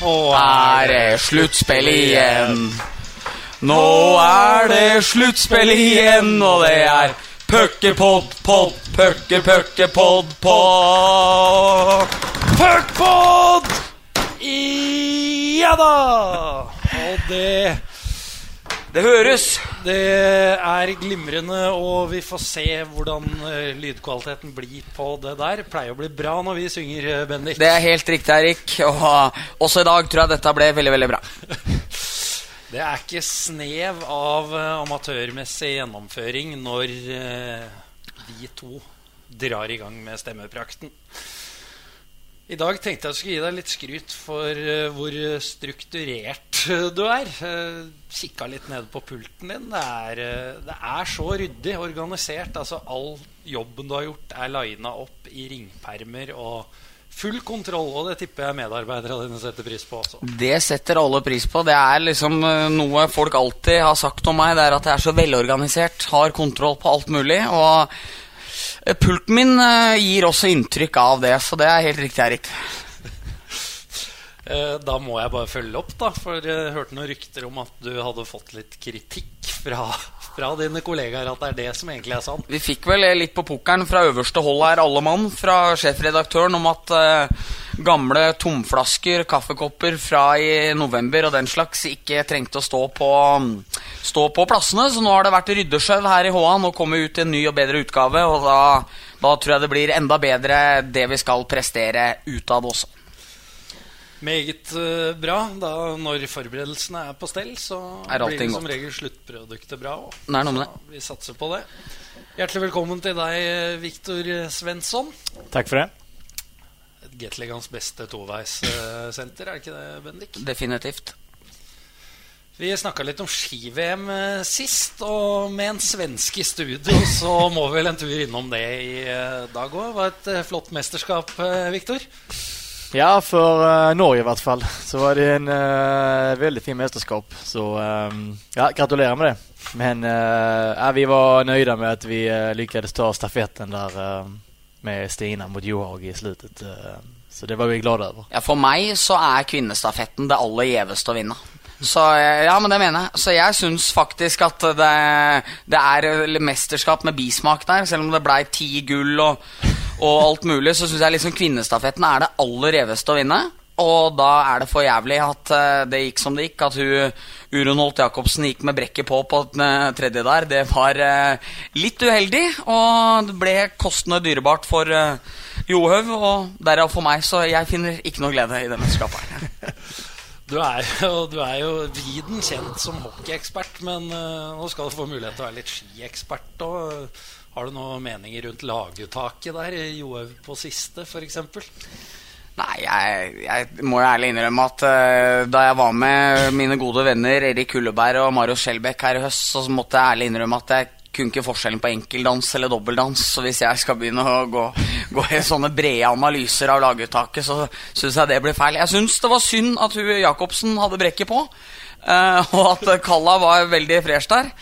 Nå er det sluttspill igjen. Nå er det sluttspill igjen, og det er puckepod, pod, pucke, pod, pod. Puckpod! Ja da! Og det Det høres. Det er glimrende, og vi får se hvordan eh, lydkvaliteten blir på det der. Pleier å bli bra når vi synger, eh, Bendik. Det er helt riktig, Erik. Og også i dag tror jeg dette ble veldig, veldig bra. Det er ikke snev av eh, amatørmessig gjennomføring når eh, vi to drar i gang med stemmeprakten. I dag tenkte jeg skulle gi deg litt skryt for eh, hvor strukturert eh, du er. Uh, Kikka litt ned på pulten din. Det er, eh, det er så ryddig organisert. Altså All jobben du har gjort, er lina opp i ringpermer og full kontroll. Og det tipper jeg medarbeidere dine setter pris på også. Det setter alle pris på. Det er liksom eh, noe folk alltid har sagt om meg. Det er at jeg er så velorganisert, har kontroll på alt mulig. Og eh, pulten min eh, gir også inntrykk av det, så det er helt riktig, Erik. Eh, Da må jeg bare følge opp, da. For jeg hørte noen rykter om at du hadde fått litt kritikk fra, fra dine kollegaer. At det er det som egentlig er sant. Vi fikk vel litt på pokeren fra øverste hold her, alle mann, fra sjefredaktøren om at uh, gamle tomflasker, kaffekopper fra i november og den slags ikke trengte å stå på, stå på plassene. Så nå har det vært ryddesjau her i HA. Nå kommer ut i en ny og bedre utgave, og da, da tror jeg det blir enda bedre det vi skal prestere utad også. Meget eh, bra. Da Når forberedelsene er på stell, så Er blir det som godt. regel sluttproduktet bra òg. Vi satser på det. Hjertelig velkommen til deg, Viktor Svensson. Takk for det. Gatligans beste toveissenter, er det ikke det, Bendik? Definitivt. Vi snakka litt om ski-VM eh, sist, og med en svenske i studio så må vi vel en tur innom det i eh, dag òg. Det var et eh, flott mesterskap, eh, Viktor. Ja, for uh, Norge i hvert fall så var det en uh, veldig fin mesterskap. Så um, ja, gratulerer med det. Men ja, vi var nøyde med at vi uh, lyktes ta stafetten der med Stina mot Johaug i slutet. eh, så det var vi glade over. Ja, For meg så er kvinnestafetten det aller gjeveste å vinne. Så ja, men det mener jeg. Så jeg syns faktisk at det, det er mesterskap med bismak der. Selv om det blei ti gull og, og alt mulig, så syns jeg liksom kvinnestafetten er det aller gjeveste å vinne. Og da er det for jævlig at eh, det gikk som det gikk. At hun, Urun Holt Jacobsen gikk med brekket på på den eh, tredje der. Det var eh, litt uheldig, og det ble kostende dyrebart for Johaug. Og derav for meg, så jeg finner ikke noe glede i det mesterskapet. Du er jo, du er jo viden kjent som hockeyekspert, men nå skal du få mulighet til å være litt skiekspert òg. Har du noen meninger rundt laguttaket der? Johaug på siste, f.eks.? Nei, jeg, jeg må jo ærlig innrømme at uh, da jeg var med mine gode venner Erik Kulleberg og Marius Skjelbæk her i høst, så måtte jeg ærlig innrømme at jeg kunne ikke forskjellen på enkeldans eller dobbeldans. Så hvis jeg skal begynne å gå, gå i sånne brede analyser av laguttaket, så syns jeg det blir feil. Jeg syns det var synd at hun Jacobsen hadde brekket på, uh, og at Kalla var veldig fresh der.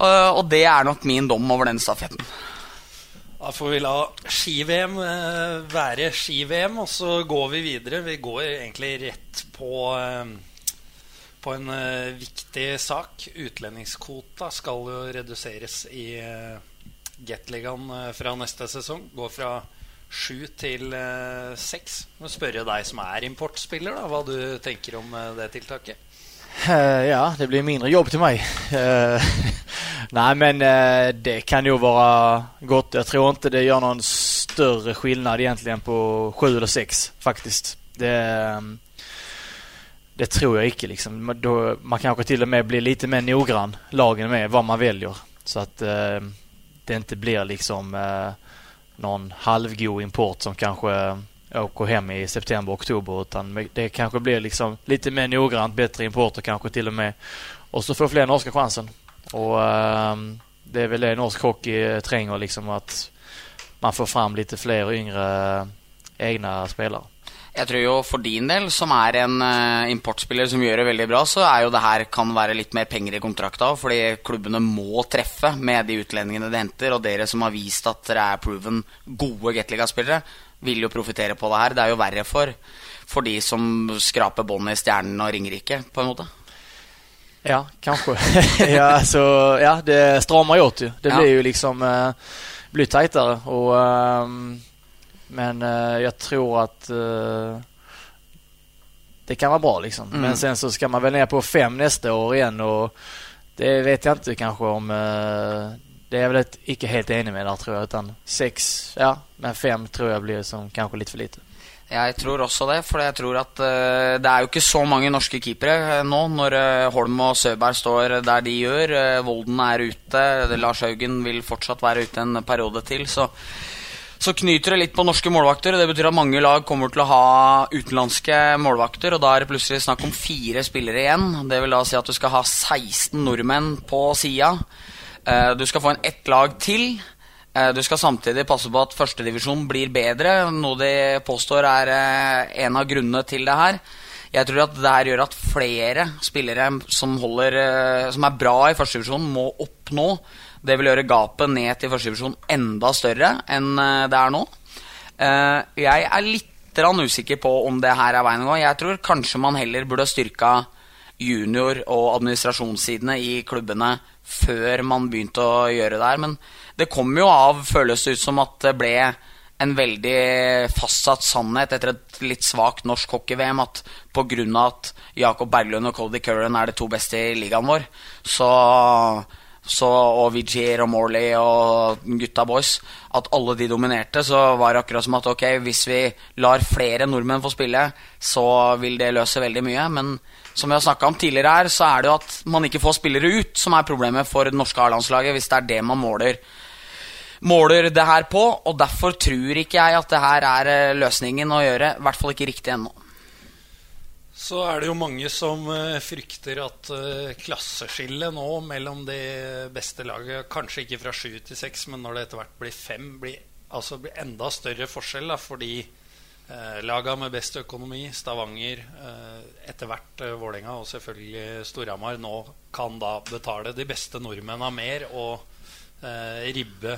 Eh, og det er nok min dom over den stafetten. Da får vi la ski-VM eh, være ski-VM, og så går vi videre. Vi går egentlig rett på, eh, på en viktig sak. Utlendingskvota skal jo reduseres i uh, Gateligaen fra neste sesong. Går fra sju til seks. Må spørre deg som er importspiller, da, hva du tenker om det tiltaket. Uh, ja, det blir mindre jobb til meg. Eh, Nej, men eh, det kan ju vara gott. Jag tror inte det gör någon större skillnad egentligen på sju eller sex faktiskt. Det, eh, det tror jag inte liksom. Då, man kanske till och med blir lite mer noggrann, lagen med, vad man väljer. Så att eh, det inte blir liksom eh, någon halvgod import som kanske åker hem i september, oktober. Utan det kanske blir liksom lite mer noggrant, bättre importer kanske till och med. Och så får fler norska chansen. Och ehm, det är väl det norsk hockey tränger liksom att man får fram lite fler yngre egne egna spelare. Jeg tror jo for din del, som er en eh, importspiller som gjør det veldig bra, så er jo det her kan være litt mer penger i kontrakta, fordi klubbene må treffe med de utlendingene de henter, og dere som har vist at dere er proven gode Gateliga-spillere, vil jo profitere på det her. Det er jo verre for, for de som skraper båndet i Stjernen og Ringerike, på en måte. Ja, kanske. ja, alltså, ja, det stramar ju åt ju. Det Ja. blir ju liksom eh, blir tajtare. Och, ehm, men eh, jag tror att eh, det kan vara bra liksom. Mm. Men sen så ska man väl ner på fem nästa år igen och det vet jag inte kanske om eh, det är jag väl ett, icke helt enig med där tror jag. Utan sex, ja, men fem tror jag blir som kanske lite för lite. Jeg tror også det, for jeg tror at uh, det er jo ikke så mange norske keepere eh, nå når uh, Holm og Søberg står der de gjør. Uh, Volden er ute, Lars Haugen vil fortsatt være ute en periode til. Så, så knyter det litt på norske målvakter. Det betyr at mange lag kommer til å ha utenlandske målvakter, og da er det plutselig snakk om fire spillere igjen. Det vil da si at du skal ha 16 nordmenn på sida. Du skal få en ett lag til. Eh, Du skal samtidig passe på at førstedivisjon blir bedre, noe de påstår er eh, en av grunnene til det her. Jeg tror at det her gjør at flere spillere som, holder, eh, som er bra i førstedivisjon, må oppnå. Det vil gjøre gapet ned til førstedivisjon enda større enn det er nå. Jeg er litt usikker på om det her er veien å gå. Jeg tror kanskje man heller burde styrka junior- og administrasjonssidene i klubbene før man begynte å gjøre det her. Men det kom jo av, føles det ut som at det ble en veldig fastsatt sannhet etter et litt svakt norsk hockey-VM at pga. at Jakob Berglund og Cody Curran er de to beste i ligaen vår, så, så, og Vigier og Morley og gutta boys, at alle de dominerte, så var det akkurat som at ok, hvis vi lar flere nordmenn få spille, så vil det løse veldig mye. Men som vi har snakka om tidligere her, så er det jo at man ikke får spillere ut som er problemet for det norske A-landslaget, hvis det er det man måler måler det her på, og derfor tror ikke jeg at det her er eh, løsningen å gjøre. I hvert fall ikke riktig ennå. Så er det jo mange som eh, frykter at eh, klasseskillet nå mellom de beste laget, kanskje ikke fra sju til seks, men når det etter hvert blir fem, blir, altså blir enda større forskjell. Da, fordi eh, laga med best økonomi, Stavanger, eh, etter hvert eh, Vålerenga og selvfølgelig Storhamar, nå kan da betale de beste nordmennene mer og eh, ribbe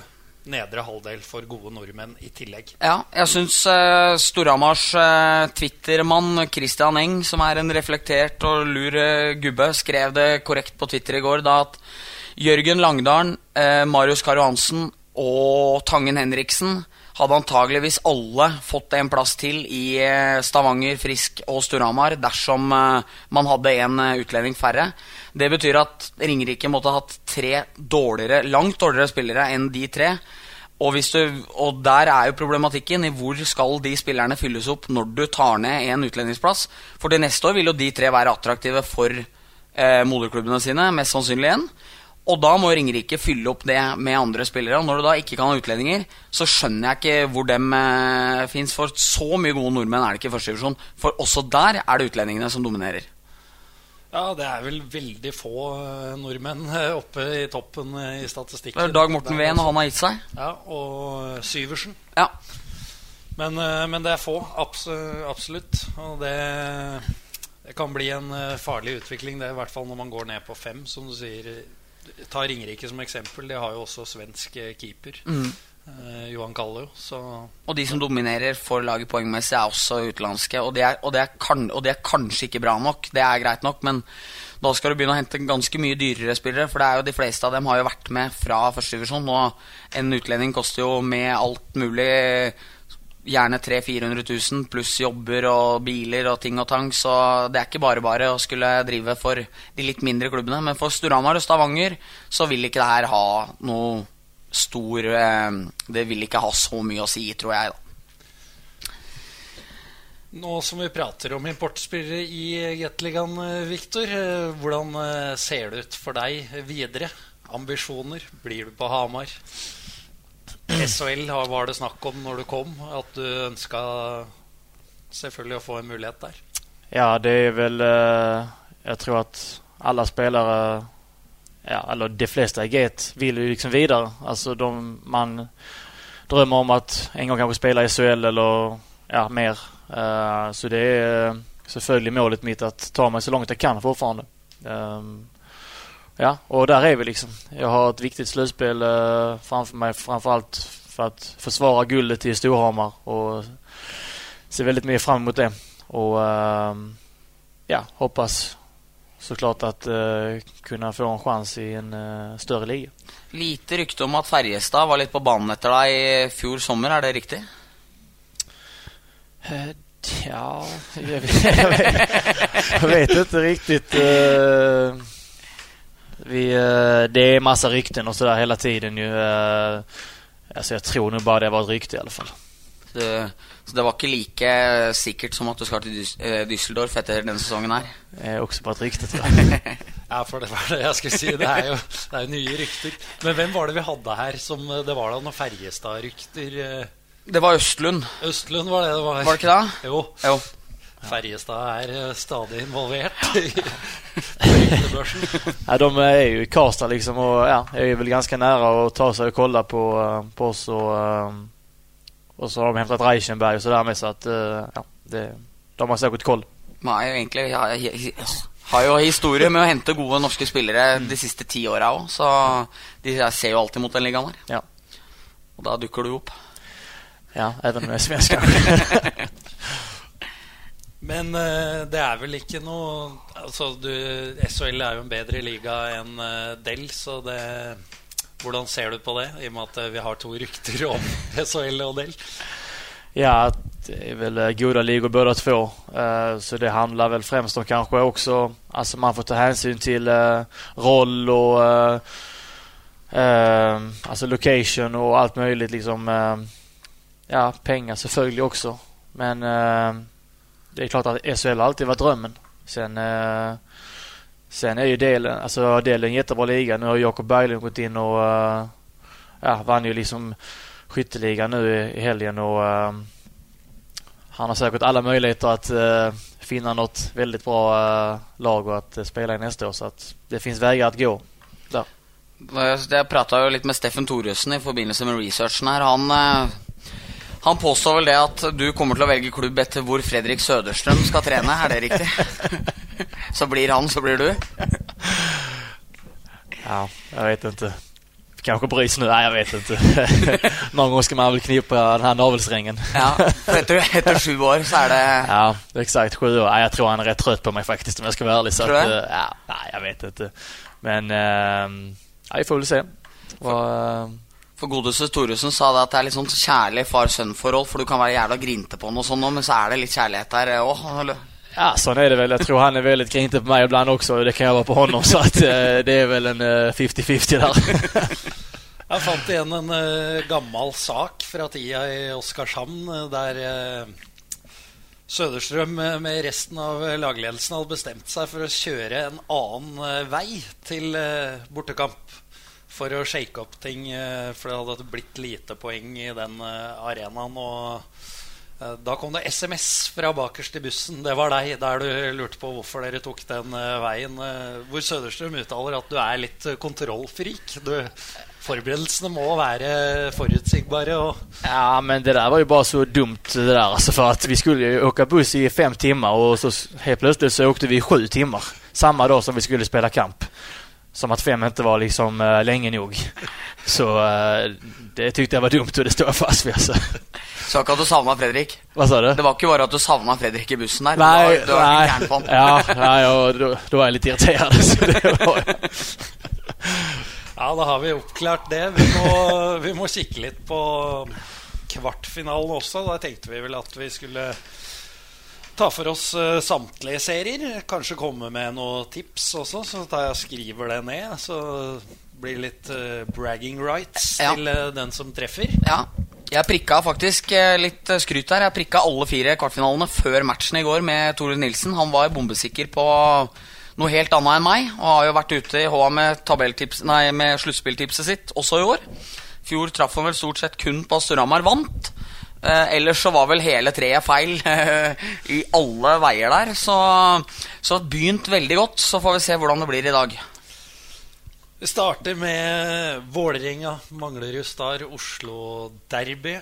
nedre halvdel for gode nordmenn i tillegg. Ja, jeg syns uh, Storhamars uh, Twitter-mann Christian Eng, som er en reflektert og lur eh, gubbe, skrev det korrekt på Twitter i går da at Jørgen Langdalen, Marius Karo Hansen og Tangen Henriksen hadde antageligvis alle fått en plass til i eh, Stavanger, Frisk og Storhamar dersom eh, man hadde en eh, utlending færre. Det betyr at Ringerike måtte ha hatt tre dårligere, langt dårligere spillere enn de tre. Og, du, og der er jo problematikken i hvor skal de spillerne fylles opp når du tar ned en utlendingsplass. For til neste år vil jo de tre være attraktive for eh, moderklubbene sine, mest sannsynlig igjen. Og da må Ringerike fylle opp det med andre spillere. Og når du da ikke kan ha utlendinger, så skjønner jeg ikke hvor dem eh, fins. For så mye gode nordmenn er det ikke i første divisjon. For også der er det utlendingene som dominerer. Ja, det er vel veldig få eh, nordmenn eh, oppe i toppen i i Det statistikken. er Dag Morten Det Ween, og han har gitt seg. Ja, og Syversen. Ja. Men, eh, men det er få, abs absolutt. Og det, det kan bli en eh, farlig utvikling, det i hvert fall når man går ned på fem, som du sier. Ta Ringerike som eksempel. De har jo også svensk eh, keeper. Mm. Eh, Johan Kallo. Og de som dominerer for laget poengmessig, er også utenlandske. Og det er, og, det er kan, og det er kanskje ikke bra nok, det er greit nok, men da skal du begynne å hente ganske mye dyrere spillere. For det er jo de fleste av dem har jo vært med fra førstedivisjon. Og en utlending koster jo med alt mulig gjerne 300 000-400 000 pluss jobber og biler og ting og tang. Så det er ikke bare bare å skulle drive for de litt mindre klubbene. Men for Storhamar og Stavanger så vil ikke det her ha noe stor eh, Det vil ikke ha så mye å si, tror jeg. da nå som vi prater om importspillere i Gateligaen, Viktor, eh, hvordan eh, ser det ut for deg videre? Ambisjoner? Blir du på Hamar? SHL var det snakk om når du kom, at du ønska selvfølgelig å få en mulighet der. Ja, det er vel Jeg tror at alle spillere ja, eller de fleste i Get vill ju liksom videre. Alltså de, man drømmer om att en gang kanskje spille i SHL eller ja, mer. Eh, så det är uh, selvfølgelig målet mitt att ta meg så langt jeg kan fortfarande. Ja, och där är vi liksom. Jag har ett viktigt slutspel eh, framför mig, framförallt för att försvara guldet i Storhamar och ser väldigt mycket fram emot det. Och eh, ja, hoppas såklart att eh, kunna få en chans i en eh, större liga. Lite rykte om at Ferjestad var litt på banen etter deg i fjor sommer, er det riktig? Eh, Ja, jag vet, jag vet, jag vet inte riktigt. eh, Vi, eh, det är massa rykten och sådär hela tiden ju. eh, Alltså jag tror nog bara det var ett rykte i alla fall. Det, så det var ikke like sikkert som at du skal til eh, Düsseldorf etter denne sesongen her? Det är også bare et rykte tror jeg. Ja, for det var det jeg skulle si. Det er jo, det er jo nye rykter. Men hvem var det vi hadde her som eh, Det var da noen Ferjestad-rykter? eh, Det var Østlund, Østlund var det det var? var det ikke det? Jo. Jo. Ferjestad er eh, stadig involvert i bygdebørsen. Ja, de er jo i Karstad, liksom og ja, er vel ganske nære å ta seg och kolla på, eh, på oss Og, og, så har de hentet Reichenberg så sådär med så at eh, ja, det, de har sikkert koll. Man er jo egentlig Jeg har jo historie med å hente gode norske spillere de siste ti åra òg, så de ser jo alltid mot den ligaen her. Ja. Og da dukker du opp. Ja, även om jeg er svensk Men uh, det er vel ikke noe Altså, du, SHL er jo en bedre liga enn uh, Del, så det Hvordan ser du på det, i og med at eh, vi har to rykter om SHL og Del? Ja, det är väl gode ligor båda två. Eh, Så det handlar väl främst om kanske också, alltså man får ta hänsyn till uh, roll och uh, eh, alltså location och allt möjligt liksom. eh, Ja, pengar selvfølgelig också. Men eh, det är klart att SHL har alltid varit drömmen. Sen, eh, sen är ju delen, alltså delen en jättebra liga. Nu har Jakob Berglund gått in och eh, ja, vann ju liksom skytteligan nu i, i helgen och eh, han har säkert alla möjligheter att eh, finna något väldigt bra eh, lag och att eh, spela i nästa år. Så att det finns vägar att gå. Där. Jeg prata litt med Steffen Thoresen i forbindelse med researchen her. Han, han påstår vel det at du kommer til å velge klubb etter hvor Fredrik Søderstrøm skal trene. Er det riktig? så blir han, så blir du? Ja, jeg vet ikke bryts nå? Nei, jeg vet ikke. Noen ganger skal man vel knipe den här navelsträngen. Ja, for etter, etter sju år så er det Ja, eksakt. Sju år. Jeg tror han er rett trøtt på meg, faktisk, om jeg skal være ærlig. Så du? eh, ja, nei, jeg vet ikke. Men uh, ja, vi får vel se. Og, eh, For godeste Thoresen sa det at det er litt sånn kjærlig far-sønn-forhold, for du kan være jævla grinte på noe sånt men så er det litt kjærlighet der òg. eller? Ja, sånn er det vel. Jeg tror han er veldig grinte på meg iblant også, og Det kan jeg være på hånden, Så at, eh, det er vel en eh, 50-50 der. Jeg fant igjen en uh, gammel sak fra tida i Oskarshamn eh, der uh, Søderstrøm eh, med resten av eh, lagledelsen hadde bestemt seg for å kjøre en annen eh, vei til eh, bortekamp. For å shake opp ting, eh, for det hadde blitt lite poeng i den eh, arenaen. Og eh, da kom det SMS fra bakerst i bussen. Det var deg, der du lurte på hvorfor dere tok den veien. Hvor Søderstrøm uttaler at du er litt kontrollfrik. Du, forberedelsene må være forutsigbare. Ja, men det der var jo bare så dumt det der, altså, For at vi skulle ju åka buss i fem timer, og så helt plutselig så åkte vi i sju timer. Samme dag som vi skulle spille kamp. Som att fem inte var liksom uh, länge nog. Så uh, det tyckte jag var dumt och det står jag fast vid alltså. Så ikke at du savna Fredrik. Hva sa du? Det var ikke bare at du savna Fredrik i bussen der. Nei, du var, du var nei, på han. Ja, nei og då, då var jeg litt irriterad. Så det var, ja, da har vi oppklart det. Vi må, vi må kikke litt på kvartfinalen også. Da tenkte vi vel at vi skulle ta for oss eh, samtlige serier. Kanskje komme med noen tips også, så jeg skriver det ned. Så blir det litt eh, bragging rights Ja. til eh, den som treffer. Ja. Jeg prikka faktisk litt skryt her. Jeg prikka alle fire kvartfinalene før matchen i går med Tore Nilsen. Han var bombesikker på noe helt annet enn meg, og har jo vært ute i HA med, nei, med sluttspilltipset sitt også i år. Fjor traff han vel stort sett kun på Storhamar vant. Eh, ellers så var vel hele treet feil i alle veier der. Så, så begynt veldig godt. Så får vi se hvordan det blir i dag. Vi starter med Vålerenga, Manglerud Star, Oslo Derby.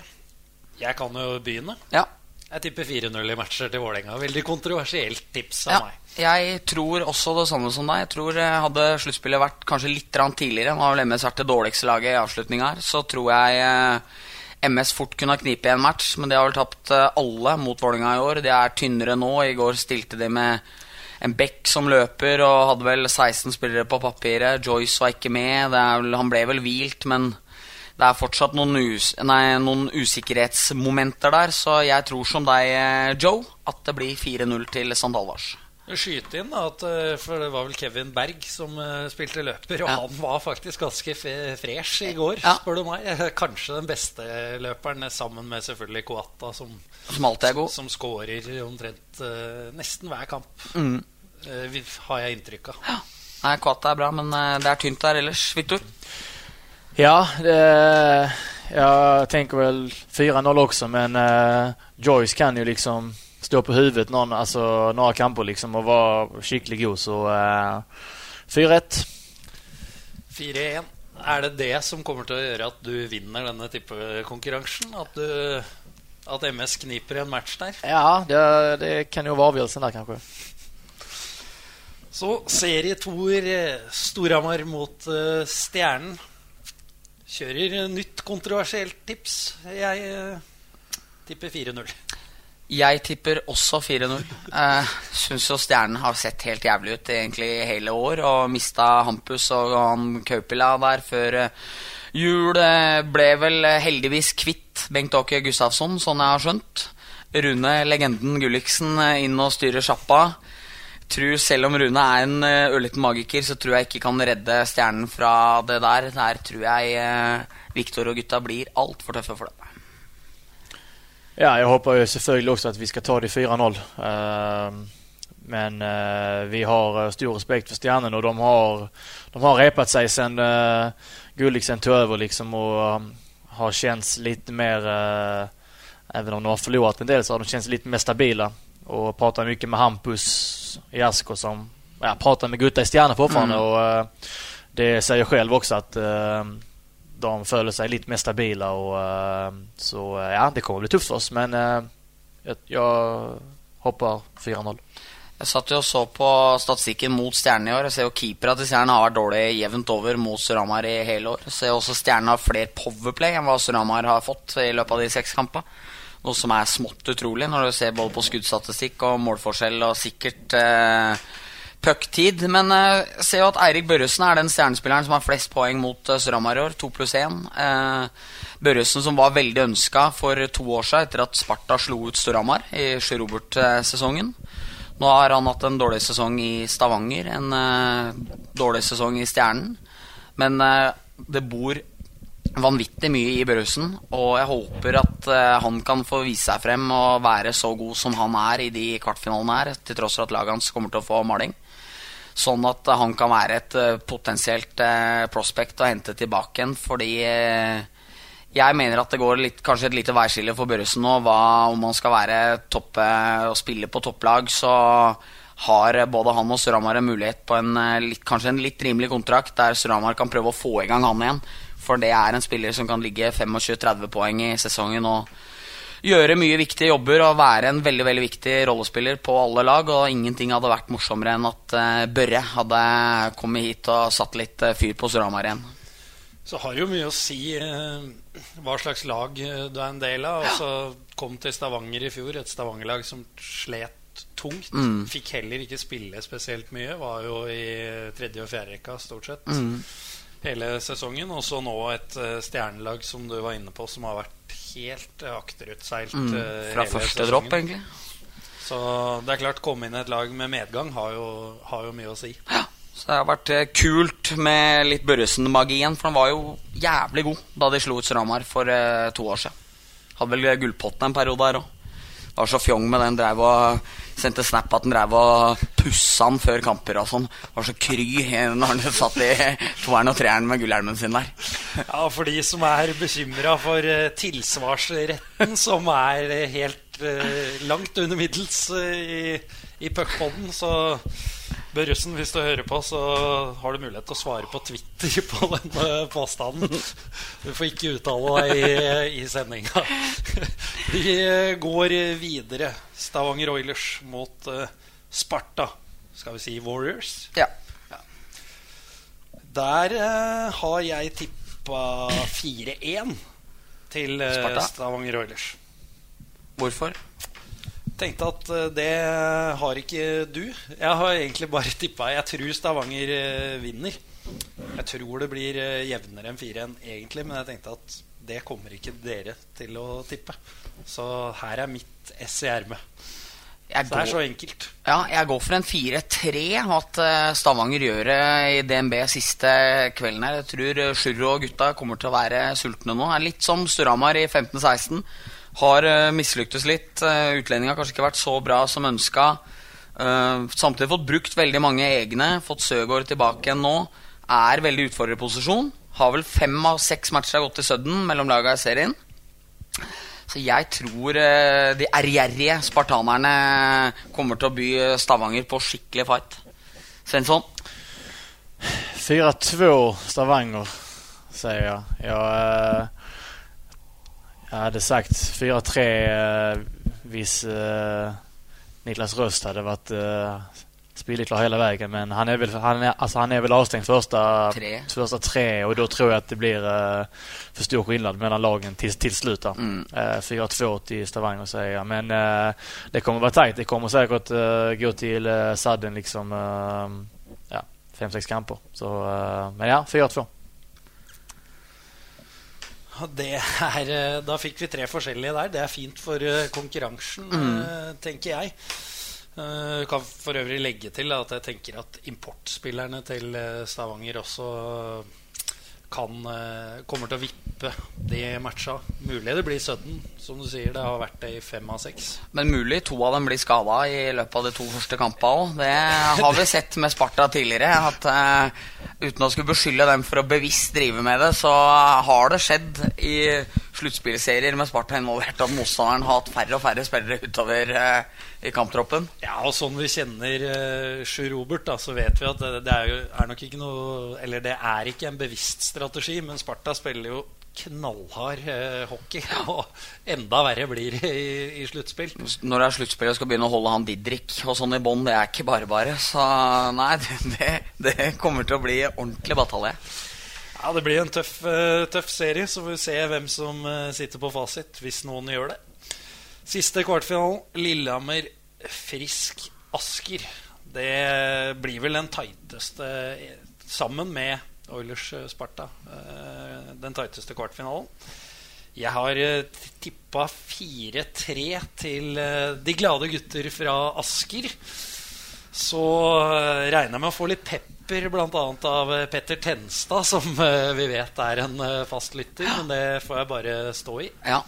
Jeg kan jo begynne. Ja. Jeg tipper 4-0 i matcher til Vålerenga. Veldig kontroversielt tips av Ja, meg. jeg tror også det samme som deg. Jeg tror eh, Hadde sluttspillet vært kanskje litt tidligere, nå har vel MS vært det dårligste laget i avslutninga her, så tror jeg eh, MS fort kunne ha knipet i en match, men de har vel tapt eh, alle mot Vålerenga i år. De er tynnere nå. I går stilte de med en bekk som løper og hadde vel 16 spillere på papiret. Joyce var ikke med. Vel, han ble vel hvilt, men det er fortsatt noen, us nei, noen, usikkerhetsmomenter der. Så jeg tror som deg, eh, Joe, at det blir 4-0 til St. Halvards. Skyte inn at eh, For det var vel Kevin Berg som uh, spilte løper, og ja. han var faktisk ganske fresh i går, ja. spør du meg. Kanskje den beste løperen, sammen med selvfølgelig Koata, som, som alltid er god. Som skårer omtrent uh, nesten hver kamp, mm. uh, har jeg inntrykk av. Ja. Nei, Coata er bra, men det er tynt der ellers. Victor? Ja, det, jeg tenker vel 4-0 også, men Joyce kan jo liksom stå på huvudet någon, alltså, några kamper liksom och vara skikkelig god. Så uh, 4-1. 4-1. Er det det som kommer til å gjøre at du vinner denne tippekonkurransen? At, at MS kniper i en match der? Ja, det, det kan jo være avgjørelsen der, kanskje. Så serietoer Storhamar mot uh, Stjernen. Kjører nytt kontroversielt tips. Jeg uh, tipper 4-0. Jeg tipper også 4-0. Uh, Syns jo Stjernen har sett helt jævlig ut egentlig hele år. Og mista Hampus og han Kaupila der før uh, jul. Uh, ble vel heldigvis kvitt Bengt Åke Gustavsson, sånn jeg har skjønt. Rune, legenden Gulliksen, inn og styrer sjappa. Tror Selv om Rune er en ørliten magiker, så tror jeg ikke kan redde Stjernen fra det der. Der tror jeg Viktor og gutta blir altfor tøffe for det. Ja, jeg håper jo selvfølgelig også at vi skal ta de 4-0. Uh, ehm, men uh, vi har eh, stor respekt for Stjernen, og de har, de har repet seg siden uh, Gulliksen tog over, liksom, og um, har kjent litt mer uh, om de har tapt en del, så har de kjent litt mer stabile. Og prater mye med Hampus i Asko, som ja, prater med gutta i Stjernen fortsatt. Mm. Og det sier selv også at de føler seg litt mer stabile. Og, uh, så uh, ja, det kommer bli tøft for oss, men uh, jeg, jeg hopper 4-0. Jeg satt jo og så på statistikken mot Stjernen i år. Jeg ser jo keepera til Stjernen har vært dårlig jevnt over mot Suramar i hele år. Jeg ser også Stjernen har flere powerplay enn hva Suramar har fått i løpet av de seks kampene. Noe som er smått utrolig når du ser både på skuddstatistikk og målforskjell og sikkert eh, pucktid. Men uh, jeg ser jo at Eirik Børresen er den stjernespilleren som har flest poeng mot uh, i år. To pluss én. Uh, Børresen som var veldig ønska for to år siden etter at Sparta slo ut Storhamar i Sjø Robert-sesongen. Nå har han hatt en dårlig sesong i Stavanger, en uh, dårlig sesong i Stjernen. Men det bor vanvittig mye i Børresen, og jeg håper at han kan få vise seg frem og være så god som han er i de kvartfinalene her, til tross for at laget hans kommer til å få maling. Sånn at han kan være et uh, potensielt uh, prospect å hente tilbake igjen. Fordi jeg mener at det går litt, kanskje et lite veiskille for Børresen nå. Hva, om han skal være toppe og spille på topplag, så har både han og Surhamar en mulighet på en, kanskje en litt rimelig kontrakt der Surhamar kan prøve å få i gang han igjen. For det er en spiller som kan ligge 25-30 poeng i sesongen. og gjøre mye viktige jobber og være en veldig veldig viktig rollespiller på alle lag. Og ingenting hadde vært morsommere enn at uh, Børre hadde kommet hit og satt litt uh, fyr på Storhamar igjen. Så har det jo mye å si uh, hva slags lag du er en del av. Ja. Altså, kom til Stavanger i fjor, et Stavanger-lag som slet tungt. Mm. Fikk heller ikke spille spesielt mye. Var jo i tredje og fjerde rekka stort sett. Mm hele sesongen. Og så nå et stjernelag som du var inne på, som har vært helt akterutseilt mm, eh, Fra første dropp, egentlig. Så det er klart, komme inn i et lag med medgang har jo, har jo mye å si. Ja, så det har vært eh, kult med litt Børresen-magien. For han var jo jævlig god da de slo ut Stramar for to år siden. Hadde vel gullpotten en periode her òg. Var så fjong med den. Drev og sendte snap at han drev og pussa han før kamper og sånn. Var så kry når han satt i toeren og treeren med gullhjelmen sin der. Ja, for de som er bekymra for eh, tilsvarsretten, som er helt uh, langt under middels i, i puckpoden, så Børresen, hvis du hører på, så har du mulighet til å svare på Twitter på denne påstanden. Du får ikke uttale deg i, i sendinga. Vi går videre. Stavanger Oilers mot uh, Sparta. Skal vi si Warriors? Ja. ja. Der har jeg tippa 4-1 til eh, Stavanger Oilers. Hvorfor? Tenkte at eh, det har ikke du. Jeg har egentlig bare tippa Jeg tror Stavanger eh, vinner. Jeg tror det blir eh, jevnere enn 4-1 egentlig, men jeg tenkte at det kommer ikke dere til å tippe. Så her er mitt ess i ermet. Jeg det er så enkelt. ja, jeg går for en 4-3. At Stavanger gjør det i DNB siste kvelden her. Jeg tror Sjurro og gutta kommer til å være sultne nå. Det er litt som Storhamar i 15-16. Har uh, mislyktes litt. Uh, Utlendinga har kanskje ikke vært så bra som ønska. Eh, samtidig fått brukt veldig mange egne. Fått Søgaard tilbake igjen nå. Er veldig utfordrerposisjon. Har vel fem av seks matcher gått i sudden mellom laga i serien. Så jeg tror eh, de ærgjerrige spartanerne kommer til å by Stavanger på skikkelig fight. Svensson? 4-2 Stavanger, sier jeg. Ja, eh, jag hade sagt 4-3 eh, hvis eh, Niklas Röst hade varit eh, spilleklar hela vägen. Men han är väl, han är, alltså han är väl avstängd första Tre. första tre och då tror jag att det blir eh, för stor skillnad mellan lagen till, till slut. Mm. Eh, 4-2 till Stavanger säger jag. Men eh, det kommer vara tajt. Det kommer säkert eh, gå till uh, sadden liksom eh, ja, fem, sex kamper. Så, eh, men ja, 4-2. Er, eh, da fikk vi tre forskjellige der. Det er fint for eh, konkurransen, mm. tenker jeg. Eh, kan for øvrig legge til at jeg tenker at importspillerne til eh, Stavanger også kan, eh, kommer til å vippe de matcha. Mulig det blir sudden, som du sier. Det har vært det i fem av seks. Men mulig to av dem blir skada i løpet av de to første kampene òg. Det har vi sett med Sparta tidligere. At uh, Uten å skulle beskylde dem for å bevisst drive med det, så har det skjedd i sluttspillserier med Sparta involvert at motstanderen har hatt færre og færre spillere utover uh, i kamptroppen. Ja, og sånn vi kjenner uh, Sjur Robert, da, så vet vi at det, det er, jo, er nok ikke noe Eller det er ikke en bevisst strategi, men Sparta spiller jo knallhard eh, hockey. Og enda verre blir det i, i sluttspill. Når det er sluttspill og skal begynne å holde han Didrik og sånn i bånn, det er ikke bare bare. Så nei, det, det, kommer til å bli ordentlig batalje. Ja, Det blir en tøff, eh, tøff serie, så får vi se hvem som eh, sitter på fasit, hvis noen gjør det. Siste kvartfinalen, Lillehammer Frisk Asker. Det blir vel den tighteste, eh, sammen med Oilers eh, eh, den tighteste kvartfinalen. Jeg har uh, tippa 4-3 til eh, de glade gutter fra Asker. Så eh, regner jeg med å få litt pepper bl.a. av eh, Petter Tenstad, som eh, vi vet er en eh, fast lytter. Men det får jeg bare stå i. Ja.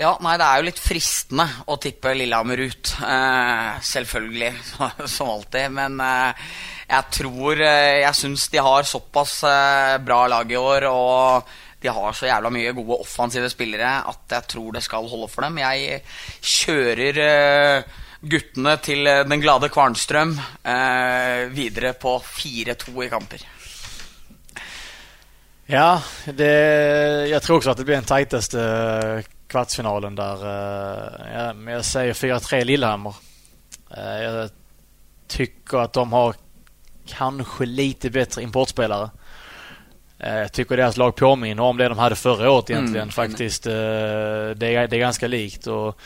Ja, nei, det er jo litt fristende å tippe Lillehammer ut. Eh, selvfølgelig, som alltid. Men eh, jeg tror eh, Jeg syns de har såpass eh, bra lag i år, og de har så jævla mye gode offensive spillere at jeg tror det skal holde for dem. Jeg kjører eh, guttene til eh, den glade Kvarnstrøm videre på 4-2 i kamper. Ja, det, jeg tror også at det blir den teiteste eh, kvartsfinalen där. eh, jag säger 4-3 Lillehammer. Eh, Jag tycker att de har kanske lite bättre importspelare. jeg Jag tycker deras lag påminner om det de hade förra året egentligen. Mm, Faktiskt. eh, Det är, det är ganska likt. Och,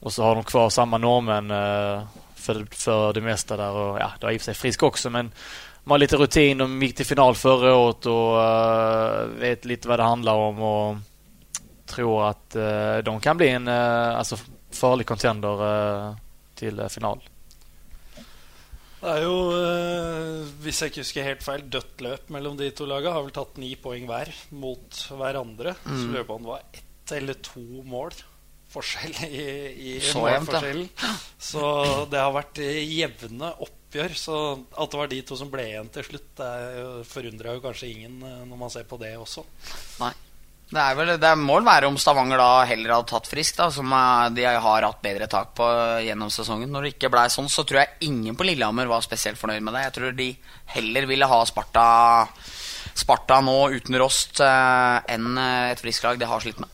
och så har de kvar samma normen eh, för, för det mesta där. Och, ja, det var i och för sig Frisk också men de har lite rutin. De gick till final förra året och eh, vet lite vad det handlar om. Och tror att eh, de kan bli en eh, alltså farlig contender eh, til eh, final. Det er jo, hvis jeg ikke husker helt feil, dødt løp mellom de to lagene. Har vel tatt ni poeng hver mot hverandre. Så lurer på om det var ett eller to mål forskjell i, i Så målforskjellen. Så det har vært jevne oppgjør. Så at det var de to som ble igjen til slutt, det forundra jo- kanskje ingen når man ser på det også. Nei. Det, er vel, det må vel være om Stavanger da heller hadde tatt frisk, da, som eh, de har hatt bedre tak på gjennom sesongen. Når det ikke blei sånn, så tror jeg ingen på Lillehammer var spesielt fornøyd med det. Jeg tror de heller ville ha Sparta, Sparta nå uten Rost eh, enn eh, et Frisk-lag. de har slitt med.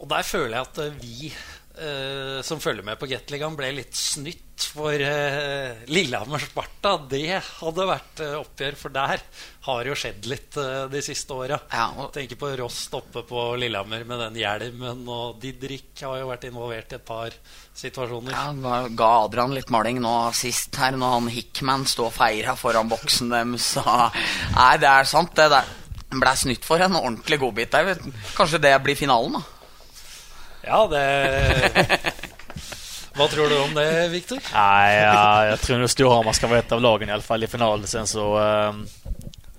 Og der føler jeg at eh, vi eh, som følger med på Gateligaen, ble litt snytt for uh, Lillehammer-Sparta. Det hadde vært uh, oppgjør, for der har jo skjedd litt eh, de siste åra. Ja, og- Tenker på Rost oppe på Lillehammer med den hjelmen, og Didrik har jo vært involvert i et par situasjoner. Ja, ga Adrian litt maling nå sist her, når han Hickman sto og feira foran boksen deres. Nei, det er sant, det der. Ble snytt for en ordentlig godbit der. Kanskje det blir finalen, da. Ja, det Hva tror du om det, Viktor? Nej, ja, jag tror nog Storhammar ska vara ett av lagen i alla fall i finalen. Sen så um,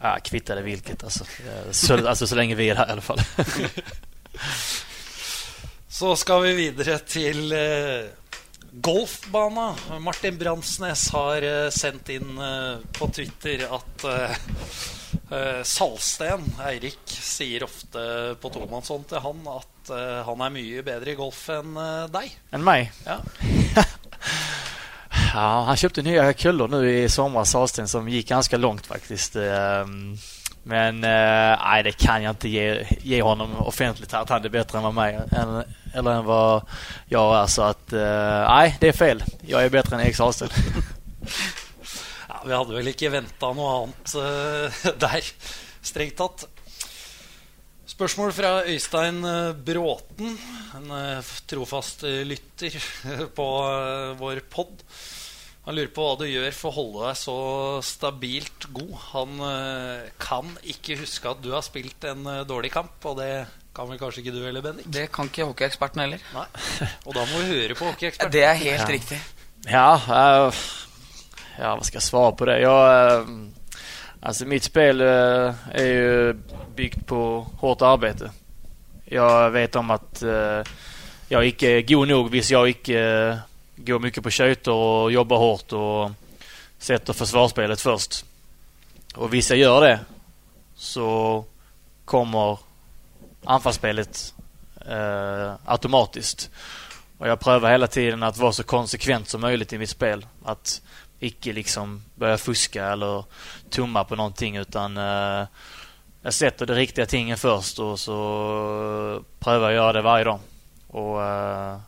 ja, kvittar det vilket. Alltså. Så, alltså så länge vi är här i alla fall. Så skal vi videre til eh, golfbana. Martin Bransnes har eh, sendt inn eh, på Twitter at eh, Salsten, Eirik, sier ofte på tomannshånd til han at han er mye bedre i golf enn deg. Enn meg? Ja. Ja, han kjøpte nye køller nå i sommer, Salsten, som gikk ganske langt, faktisk. Ehm, Men eh, nej, det kan jag inte ge, ge honom offentligt att han är bättre än vad mig än, eller än vad jag är. Så att eh, nej, det är fel. Jag är bättre än Erik Sahlsten. Ja, vi hadde vel ikke venta noe annet der, strengt tatt. Spørsmål fra Øystein eh, Bråten, en trofast lytter på vår pod. Han lurer på hva du gjør for å holde deg så stabilt god. Han eh, kan ikke huske at du har spilt en eh, dårlig kamp, og det kan vel kanskje ikke du heller, Bendik? Det kan ikke hockeyeksperten heller. Nei. Og da må vi høre på hockeyeksperten. Det er helt Ja. riktig. Ja, uh, ja, hva skal jeg svare på det? Jag, uh, altså, mitt spill uh, er jo bygd på hardt arbeid. Jeg vet om at jeg ikke er god nok hvis jeg ikke går mycket på skjøter och jobbar hårt och sätter först. Och hvis jeg gör det så kommer anfallsspelet eh, automatiskt. Och jag prövar hela tiden att vara så konsekvent som möjligt i mitt spel. Att icke liksom börja fuska eller tumma på någonting utan eh, jag sätter de riktiga tingen först och så prövar jag göra det varje dag. Och eh,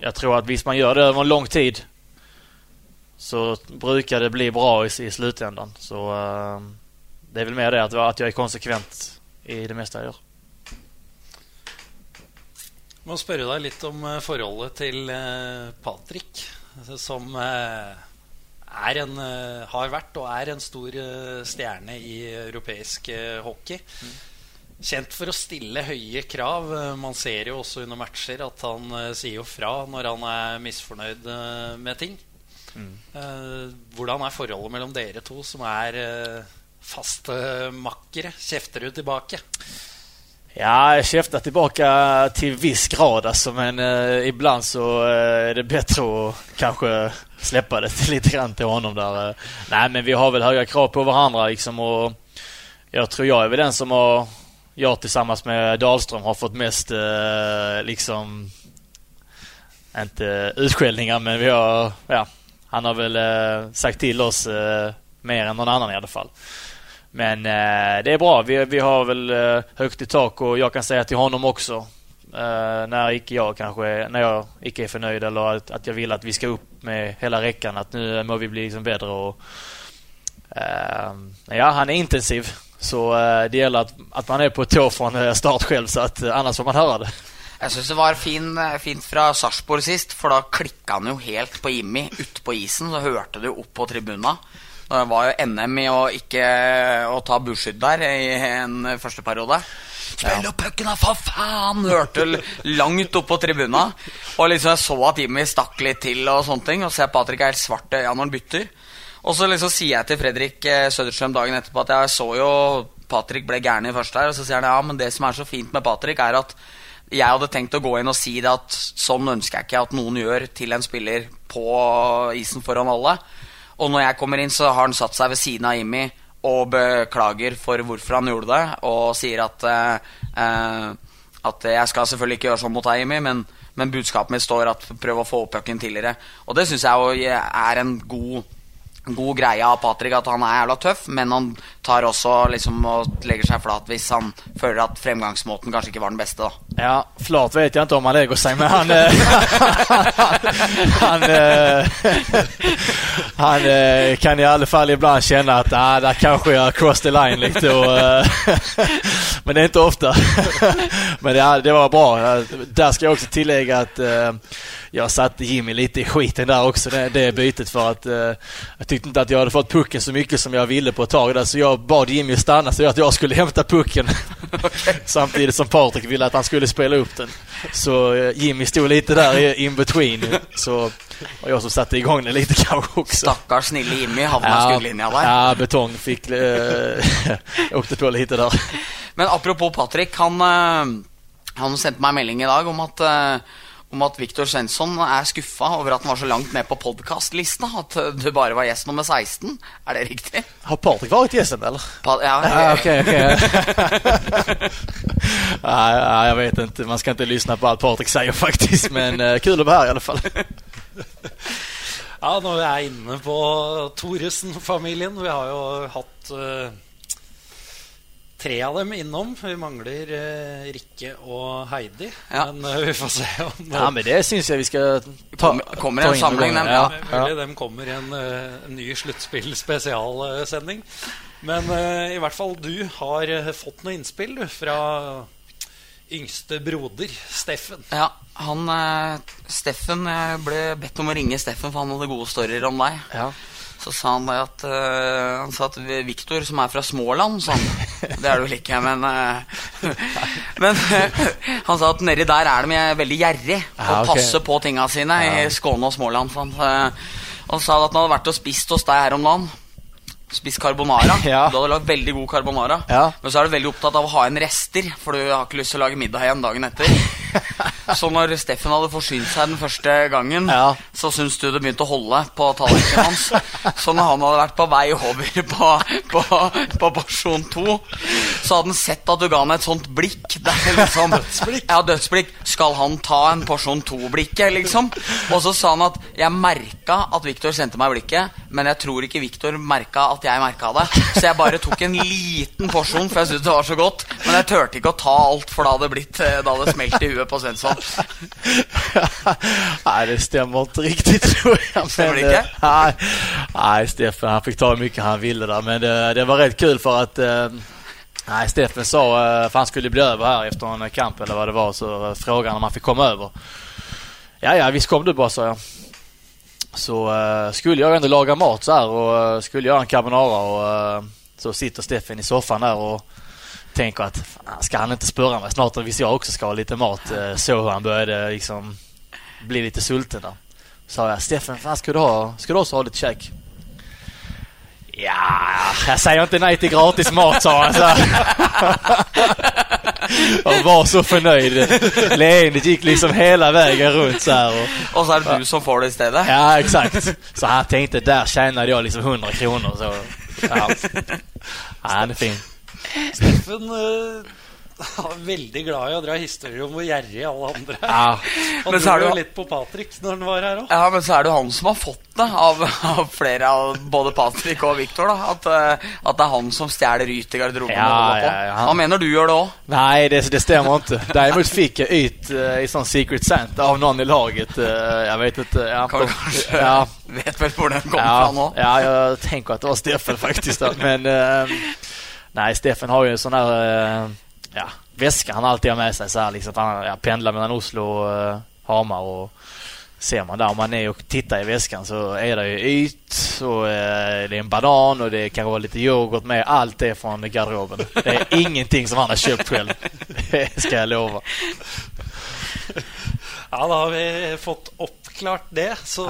jag tror att visst man gör det över en lång tid så brukar det bli bra i, i slutändan. Så uh, det är väl mer det att, att jag är konsekvent i det meste jeg gjør. Jeg må spørre deg litt om eh, forholdet til eh, Patrick, som er en, eh, har vært og er en stor stjerne i europeisk hockey. hockey. Kjent for å stille høye krav. Eh, Man ser jo også under matcher at han eh, sier jo fra når han er misfornøyd eh, med ting. Mm. Hvordan er forholdet mellom dere to, som er eh, faste makkere? Kjefter du tilbake? Ja, jeg kjefter tilbake til viss grad altså, men uh, ibland så uh, er det bedre å kanskje slippe det litt til grann honom där. eh. Nej, men vi har vel høye krav på hverandre, liksom og jeg tror jeg er vel den som har, jag tillsammans med Dahlström har fått mest eh, liksom, inte utskällningar men vi har, ja, han har väl eh, sagt till oss eh, mer än någon annan i alla fall. Men eh, det är bra. Vi, vi har väl eh, högt i tak och jag kan säga till honom också eh, när icke jag kanske när jag icke är förnöjd eller att, att jag vill att vi ska upp med hela räckan att nu må vi bli liksom bättre och ja, han är intensiv. Så eh, det gjelder att, at man er på tå från eh, start selv, så att eh, annars får man høre det. Jeg syns det var fin, fint fra Sarpsborg sist, for da klikka han jo helt på Jimmy ute på isen. Så hørte du opp på tribuna. Det var jo NM i å ikke å ta burskydd der i en første periode. Spill opp pucken, da, for faen! Hørte du langt opp på tribuna. Og liksom jeg så at Jimmy stakk litt til, og sånne ting. Og ser Patrick er helt svart i øya når han bytter. Og så liksom sier jeg til Fredrik eh, Søderstrøm dagen etterpå at jeg så jo Patrick ble gæren i første her. Og så sier han ja, men det som er så fint med Patrick, er at jeg hadde tenkt å gå inn og si det at sånn ønsker jeg ikke at noen gjør til en spiller på isen foran alle. Og når jeg kommer inn, så har han satt seg ved siden av Jimmy og beklager for hvorfor han gjorde det, og sier at eh, eh, at jeg skal selvfølgelig ikke gjøre sånn mot deg, Jimmy, men, men budskapet mitt står at prøv å få opp pucken tidligere. Og det syns jeg er en god god greie av Patrick at han er jævla tøff, men han tar også liksom og legger seg flat hvis han føler at fremgangsmåten kanskje ikke var den beste. da Ja, flat vet jeg ikke om han legger seg, men han eh, Han, eh, han eh, kan i alle fall ibland kjenne at ah, der kanskje jeg har crossed the line litt. Men det er ikke ofte. men det, det var bra. Der skal jeg også tillegge at jeg satte Jimmy litt i skiten der også, det, det bytet For at jeg syntes ikke at jeg hadde fått pucken så mye som jeg ville på et tag Så så jag bad Jimmy stanna så att jag skulle hämta pucken samtidigt som Patrik ville att han skulle spela upp den. Så eh, Jimmy stod lite där in between, så var jag som satte igång den lite kanske också. Stakkars snille Jimmy havna ja, skuddlinja der. ja, betong fick, eh, åkte på lite där. Men apropos Patrick, han, eh, han sendte meg en melding i dag om at eh, om at Viktor Svensson er skuffa over at han var så langt med på podkastlista. At eh, du bare var gjest nummer 16. Er det riktig? Har Patrik vært gästen eller? Pa ja, Ja, okay. Nei, nej, nej, jag vet inte. Man ska inte lyssna på allt Patrik säger faktiskt. Men uh, kul att vara här i alla fall. Ja, når vi er inne på Thoresen-familien Vi har jo hatt eh, tre av dem innom. Vi mangler uh, Rikke og Heidi. Ja. Men uh, vi får se om Ja, men det syns jeg vi skal ta, Kommer- en samling, dem. ja. ja. Mulig dem kommer i en, uh, ny sluttspill-spesialsending. Men i hvert fall du har fått noe innspill du, fra yngste broder Steffen. Ja, han Steffen Jeg ble bedt om å ringe Steffen, for han hadde gode storyer om deg. Ja. Så sa han det at uh, Han sa at Viktor, som er fra Småland, sa han. Det er du vel ikke, men uh, Men uh, han sa at nedi der er de veldig gjerrig og Ja, okay. passer på tinga sine i Skåne og Småland. For han, eh, han sa at han hadde vært og spist hos deg her om dagen. Spist carbonara. Ja. Du hadde lagd veldig god carbonara. Ja. Men så er du veldig opptatt av å ha igjen rester, for du har ikke lyst til å lage middag igjen dagen etter. Så når Steffen hadde forsynt seg den første gangen, Ja. så syntes du det begynte å holde på tallerkenen hans. Så når han hadde vært på vei over på, på, på porsjon to, så hadde han sett at du ga han et sånt blikk. Liksom, Ja, dødsblikk. Skal han ta en porsjon to-blikket, liksom? Og så sa han at jeg merka at Viktor sendte meg blikket, men jeg tror ikke Viktor merka at jeg merka det. Så jeg bare tok en liten porsjon, for jeg syntes det var så godt. Men jeg turte ikke å ta alt, for da hadde det blitt eh, Da hadde det smelt i huet på Svensson. nei, det stemmer ikke riktig, tror jeg Stemmer det ikke? Nei, nej, nej, Steffen han fikk ta hvor mye han ville där. Men det, det var rett kul for at eh, Nej, Steffen sa, For för han skulle bli över här efter en kamp eller vad det var, så eh, frågade han om han fick komma över. Ja, ja, visst kom du bara, sa jag. Så uh, skulle jag ändå laga mat så här och uh, skulle göra en carbonara och uh, så sitter Steffen i soffan där och tänker att fan, ska han inte spöra mig snart visst jag också ska ha lite mat. Eh, så hur han började liksom bli lite sulten där. Sa jag, Steffen, fan ska du ha, ska du också ha lite käk? Ja, jag säger inte nej till gratis mat sa han så här. Och var så förnöjd. Leendet gick liksom hela vägen runt så här. Och, Og så er det du som får det i stedet. ja, exakt. Så han tänkte, där tjänade jag liksom 100 kronor. Så, ja. ja, han är fin. Steffen veldig glad i å dra historier om hvor gjerrig alle andre er. Ja, Han Men så dro er jo jo- litt på Patrick når han var her òg. Ja, men så er det jo han som har fått det av, av flere av både Patrick og Viktor. da At, eh, at det er han som stjeler ryt i garderoben. Ja, ja, ja. Han mener du gjør det òg. Nei, det, det stemmer ikke. Derimot fikk jeg ut uh, i sånn Secret Santa av noen i laget. Uh, jeg vet ikke. Ja, kanskje ja, Vet vel hvor den kom fra nå? ja, jeg tenker at det var Steffen faktisk. Da. Men uh, nei, Steffen har jo en sånn her ja, väska han alltid har med sig. Så här, liksom, för han ja, pendlar mellan Oslo och uh, Hamar. Och ser man där, om man är och tittar i väskan så är det ju yt och uh, det är en banan och det kan vara lite yoghurt med. Allt det från garderoben. Det är ingenting som han har köpt själv. Det ska jag lova. Ja, da har vi fått oppklart det. Så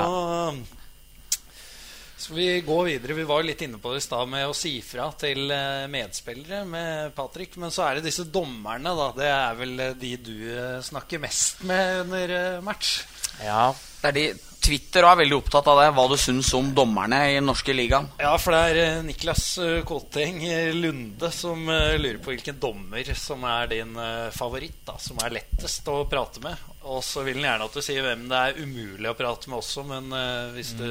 Så vi går videre. Vi var litt inne på det i stad med å si fra til eh, medspillere med Patrick. Men så er det disse dommerne, da. Det er vel eh, de du eh, snakker mest med under match. Ja, Det er de Twitter er veldig opptatt av det, hva du syns om dommerne i den norske ligaen. Ja, for det er Niklas Koteng Lunde som lurer på hvilken dommer som er din favoritt, da, som er lettest å prate med. Og så vil han gjerne at du sier hvem det er umulig å prate med også, men hvis du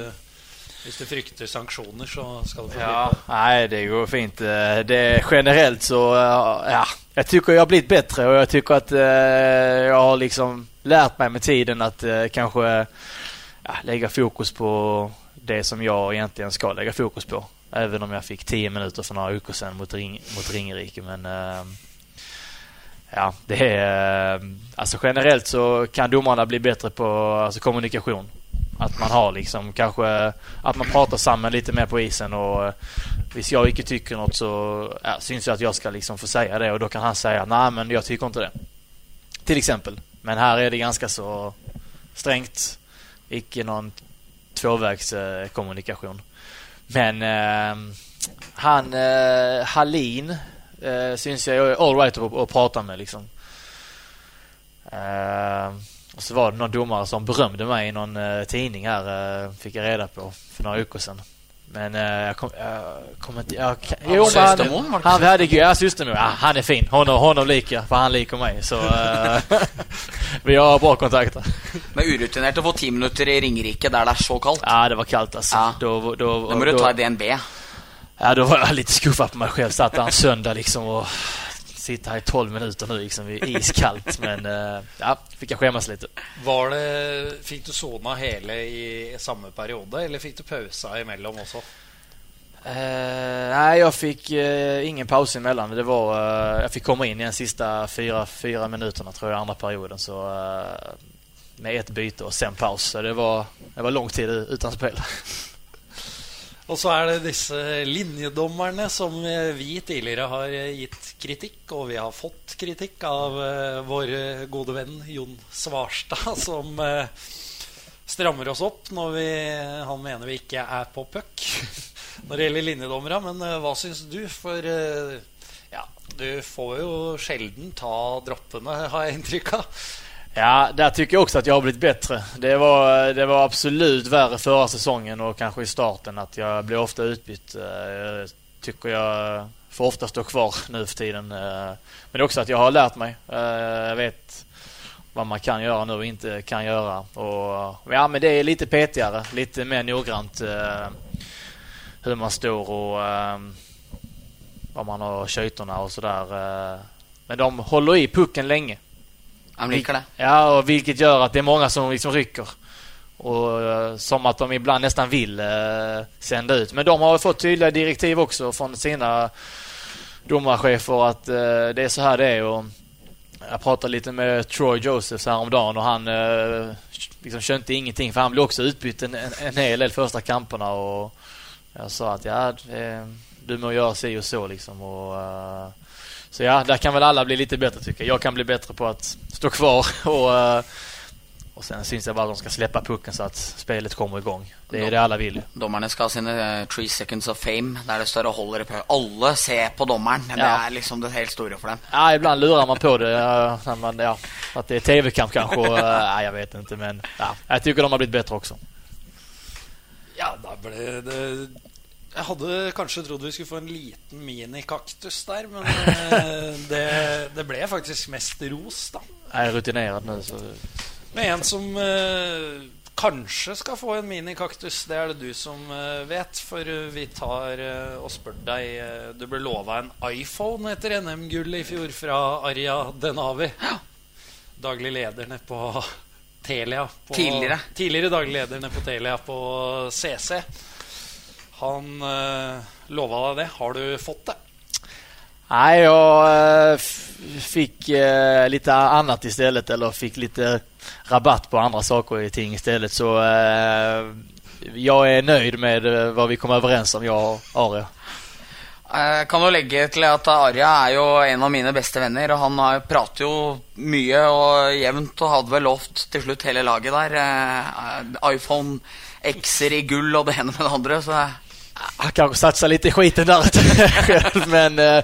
Hvis du frykter sanksjoner, så skal du få Ja, nei, det går fint. Eh, Det, generellt så, eh, ja. Jeg syns jeg har blitt bedre, og jeg syns at jeg har liksom lært meg med tiden at kanskje kanske ja, legge fokus på det som jeg egentlig skal legge fokus på. Even om jeg fikk 10 minutter for noen uker siden mot, Ring, mot Ringerike. Men eh, ja, det er eh, Alltså generellt så kan domarna bli bättre på altså, kommunikation. Att man har liksom kanske att man pratar samman lite mer på isen och visst hvis jag inte tycker något så ja, syns jag att jag ska liksom få säga det och då kan han säga nej men jag tycker inte det. Till exempel. Men här är det ganska så strängt. Icke någon tvåvägs eh, kommunikation. Men eh, han eh, Hallin eh, syns jag är all right att, att prata med liksom. Eh, och så var det någon domare som berömde mig i någon uh, tidning här, uh, fick jag reda på för några veckor sedan. Men uh, jag kommer jag kommer inte... Jag, kan- jo, men han, det han hade Ja, systermor. Ja, han är fin. Honom, honom liker, för han liker mig. Så uh, vi har bra kontakter. Men urutinert å få ti minutter i Ringerike der det er så kaldt. Ja, det var kaldt altså. Ja. Då, då, må du ta i DNB. Ja, då var jag lite skuffad på mig själv. Satt där en söndag liksom och sitta här i 12 minuter nu liksom. Iskallt. Men eh, ja, fick jag skämmas lite. Var det, Fikk du sona hele i samme periode, eller fikk du pausa emellan också? Uh, nej, jag fick uh, ingen paus emellan. Det var, uh, jag fick komma in i den sista fyra, fyra minuterna tror jag, andra perioden. Så, med ett byte och sen paus. Så det var, det var lång tid utan spel. Og så er det disse linjedommerne som eh, vi tidligere har eh, gitt kritikk, og vi har fått kritikk av uh, vår gode venn Jon Svarstad, som uh, strammer oss opp når vi, han mener vi ikke er på puck når det gjelder linjedommere. Men uh, hva syns du? For ja, du får jo sjelden ta droppene, har jeg inntrykk av. Ja, där tycker jag också att jag har blivit bättre. Det var, det var absolut värre förra säsongen och kanske i starten att jag blev ofta utbytt. Eh, Jag tycker jag får ofta stå kvar nu för tiden. Eh, Men det är också att jag har lärt mig. Eh, Jag vet vad man kan göra nu och inte kan göra. Och, ja, men det är lite petigare, lite mer noggrant hur man står och vad man har köjtorna och sådär. Men de håller i pucken länge. De liker det. Ja, och vilket gör att det är många som liksom rycker. Och eh, som att de ibland nästan vill eh, sända ut. Men de har fått tydliga direktiv också från sina domarchefer att eh, det är så här det är. Och jag pratade lite med Troy Josephs häromdagen och han eh, liksom kände ingenting för han blev också utbytt en, en, hel del första kamperna och jag sa att ja, det, du må göra si och så liksom. Och, eh, så ja, där kan väl alla bli lite bättre tycker jag. Jag kan bli bättre på att stå kvar och, eh, och sen syns jeg bara att de ska släppa pucken så att spelet kommer igång. Det er det alle vil. Dommerne skal ha sine eh, three seconds of fame, der det står og holder i pau. Alle ser på dommeren. Det Ja. er liksom det helt store for dem. Ja, ibland lurer man på det. eh, man, ja, at det er tv-kamp kanskje. Nei, jeg Nej, jag vet ikke. Men ja, jeg tycker de har blitt bedre også. Ja, da ble det Jeg hadde kanskje trodd vi skulle få en liten minikaktus der, men eh, det, det ble faktisk mest ros, da. Jeg er rutinerende, nu så... Med en som eh, kanskje skal få en minikaktus. Det er det du som eh, vet. For eh, vi tar eh, og spør deg eh, Du ble lova en iPhone etter NM-gullet i fjor fra Arja Denavi. Daglig leder nede på Telia. På, Tidligere. Tidligere daglig leder nede på Telia på CC. Han eh, lova deg det. Har du fått det? Nei, jag eh, litt annet i stedet, eller fikk litt rabatt på andre saker i ting i stedet, Så eh, jeg er nøyd med hva vi kom overens om, jeg og Aria. Jeg kan jo legge til at Arja er jo en av mine beste venner, og han har- prater jo mye og jevnt og hadde vel lovt til slutt hele laget der. eh, iPhone X-er i gull og det ene med det andre, så Han kanske satsar lite i skiten där men eh,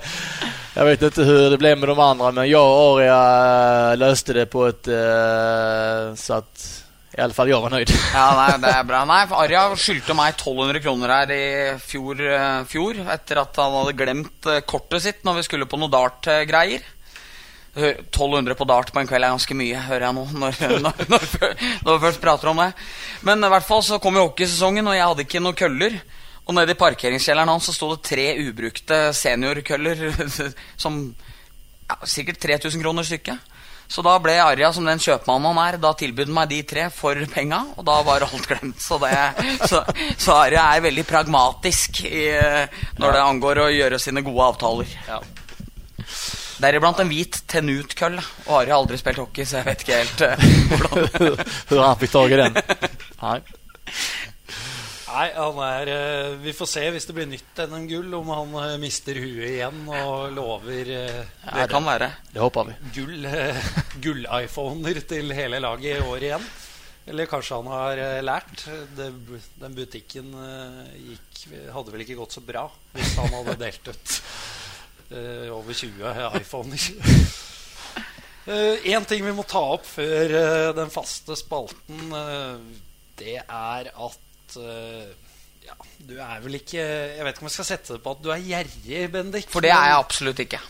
jag vet inte hur det blev med de andra. Men jag och Aria eh, löste det på ett eh, så att i alla fall jag var nöjd. Ja, nei, det er bra. Nei, for Arja skyldte meg 1200 kroner her i fjor, eh, fjor etter at han hadde glemt eh, kortet sitt når vi skulle på noe dart-greier. 1200 på dart på en kveld er ganske mye, hører jeg nå. Når, når, når, når vi først prater om det. Men i hvert fall så kom jo hockeysesongen, og jeg hadde ikke noen køller. Og nede i parkeringskjelleren hans så sto det tre ubrukte seniorkøller som ja, sikkert 3000 kroner stykket. Så da ble Arja, som den kjøpmannen han er, da tilbød meg de tre for penga, og da var alt glemt. Så, det, så, så Arja er veldig pragmatisk i, eh, når det angår å gjøre sine gode avtaler. Ja. Deriblant en hvit tenutkølle. Og Arja har aldri spilt hockey, så jeg vet ikke helt uh, hvordan Du har fick tag i den. Nej. Nei, han er eh, Vi får se hvis det blir nytt NM-gull, om han eh, mister huet igjen og lover ja, Det kan være. Det håper vi. gull, eh, gull-iPhoner til hele laget i år igjen. Eller kanskje han har eh, lært. Det, den butikken eh, gikk, hadde vel ikke gått så bra hvis han hadde delt ut uh, over 20 iPhoner. Én ting vi må ta opp før uh, den faste spalten, eh, det er at eh, ja, du er vel ikke Jeg vet ikke om jeg skal sette det på at du er gjerrig, Bendik. For det er jeg absolutt ikke.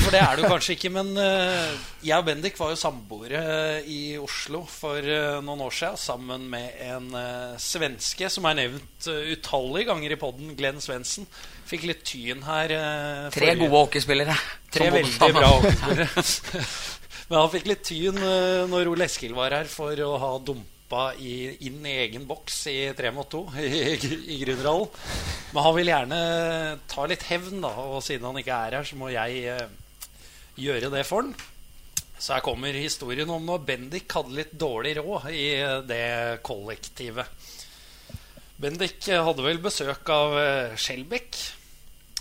for det er du kanskje ikke, men eh, jeg og Bendik var jo samboere i Oslo for eh, noen år siden sammen med en svenske som er nevnt utallige ganger i podden, Glenn Svendsen. Fikk litt tyn her. Tre gode hockeyspillere. Tre veldig bra hockeyspillere. Men han fikk litt tyn eh, når Ole Eskil var her for å ha dumpa i, inn i egen boks i tre mot to i, i Grünerhallen. Men han vil gjerne ta litt hevn, da, og siden han ikke er her, så må jeg eh, gjøre det for han. Så her kommer historien om når Bendik hadde litt dårlig råd i eh, det kollektivet. Bendik eh, hadde vel besøk av Skjelbekk.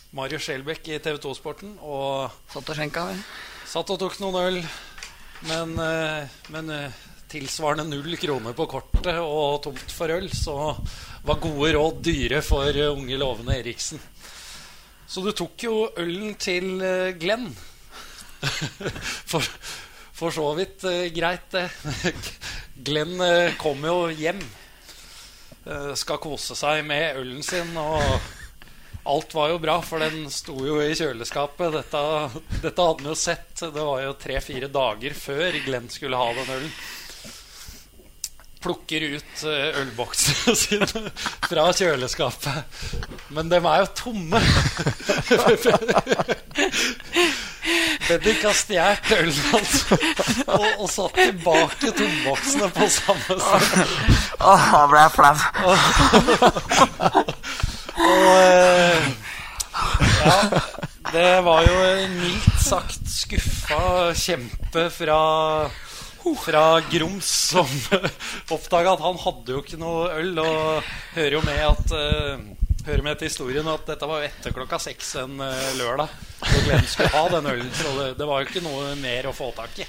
Mario Marius Skjelbæk i TV 2-sporten. Og Satt og skjenka, vi. Satt og tok noen øl, men, eh, men eh, tilsvarende null kroner på kortet og tomt for øl, så var gode råd dyre for eh, unge lovende Eriksen. Så du tok jo ølen til eh, Glenn. For, for så vidt eh, greit, det. Glenn kom jo hjem. skal kose seg med ølen sin, og alt var jo bra, for den sto jo i kjøleskapet. Dette, dette hadde han jo sett. Det var jo tre-fire dager før Glenn skulle ha den ølen. Plukker ut eh, ølboksene sine fra kjøleskapet. Men dem er jo tomme. Bendik har stjålet ølen hans og, og satt tilbake tomboksene på samme sted. Åh, da ble jeg flau. Og eh, ja, det var jo mildt sagt skuffa kjempe fra fra Grums som oppdaga at han hadde jo ikke noe øl. Og hører jo med at uh, Hører med til historien at dette var jo etter klokka seks en eh, lørdag. Og Glenn skulle ha den ølen, det, det var jo ikke noe mer å få tak i.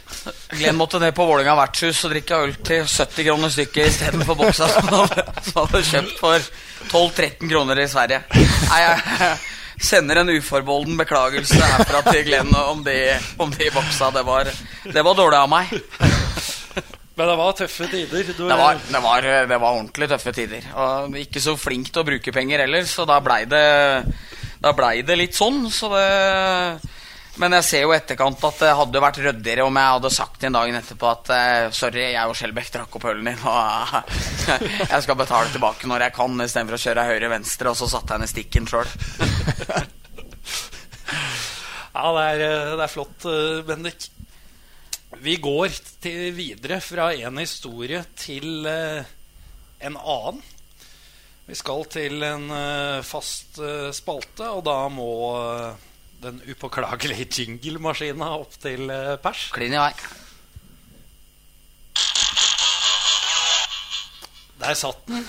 Glenn måtte ned på Vålerenga vertshus og drikke øl til 70 kroner stykket istedenfor boksa som han hadde, kjøpt for 12-13 kroner i Sverige. Nei, jeg sender en uforbeholden beklagelse herfra til Glenn om de, om de boksa. Det var, det var dårlig av meg. Men det var tøffe tider. Du, Det var, det, var, det var ordentlig tøffe tider. Og ikke så flink til å bruke penger heller, så da blei det, ble det litt sånn. Så det, men jeg ser jo i etterkant at det hadde vært ryddigere om jeg hadde sagt en dagen etterpå at eh, sorry, jeg og Skjelbæk drakk opp ølen din, og jeg skal betale tilbake når jeg kan, istedenfor å kjøre høyre-venstre, og så satte jeg ned stikken sjøl. Ja, det er, eh, det er flott, eh, Bendik. Vi går til, videre fra en historie til eh, en annen. Vi skal til en eh, fast eh, spalte, og da må den upåklagelige jinglemaskina opp til pers. Klin i vei. Der satt den.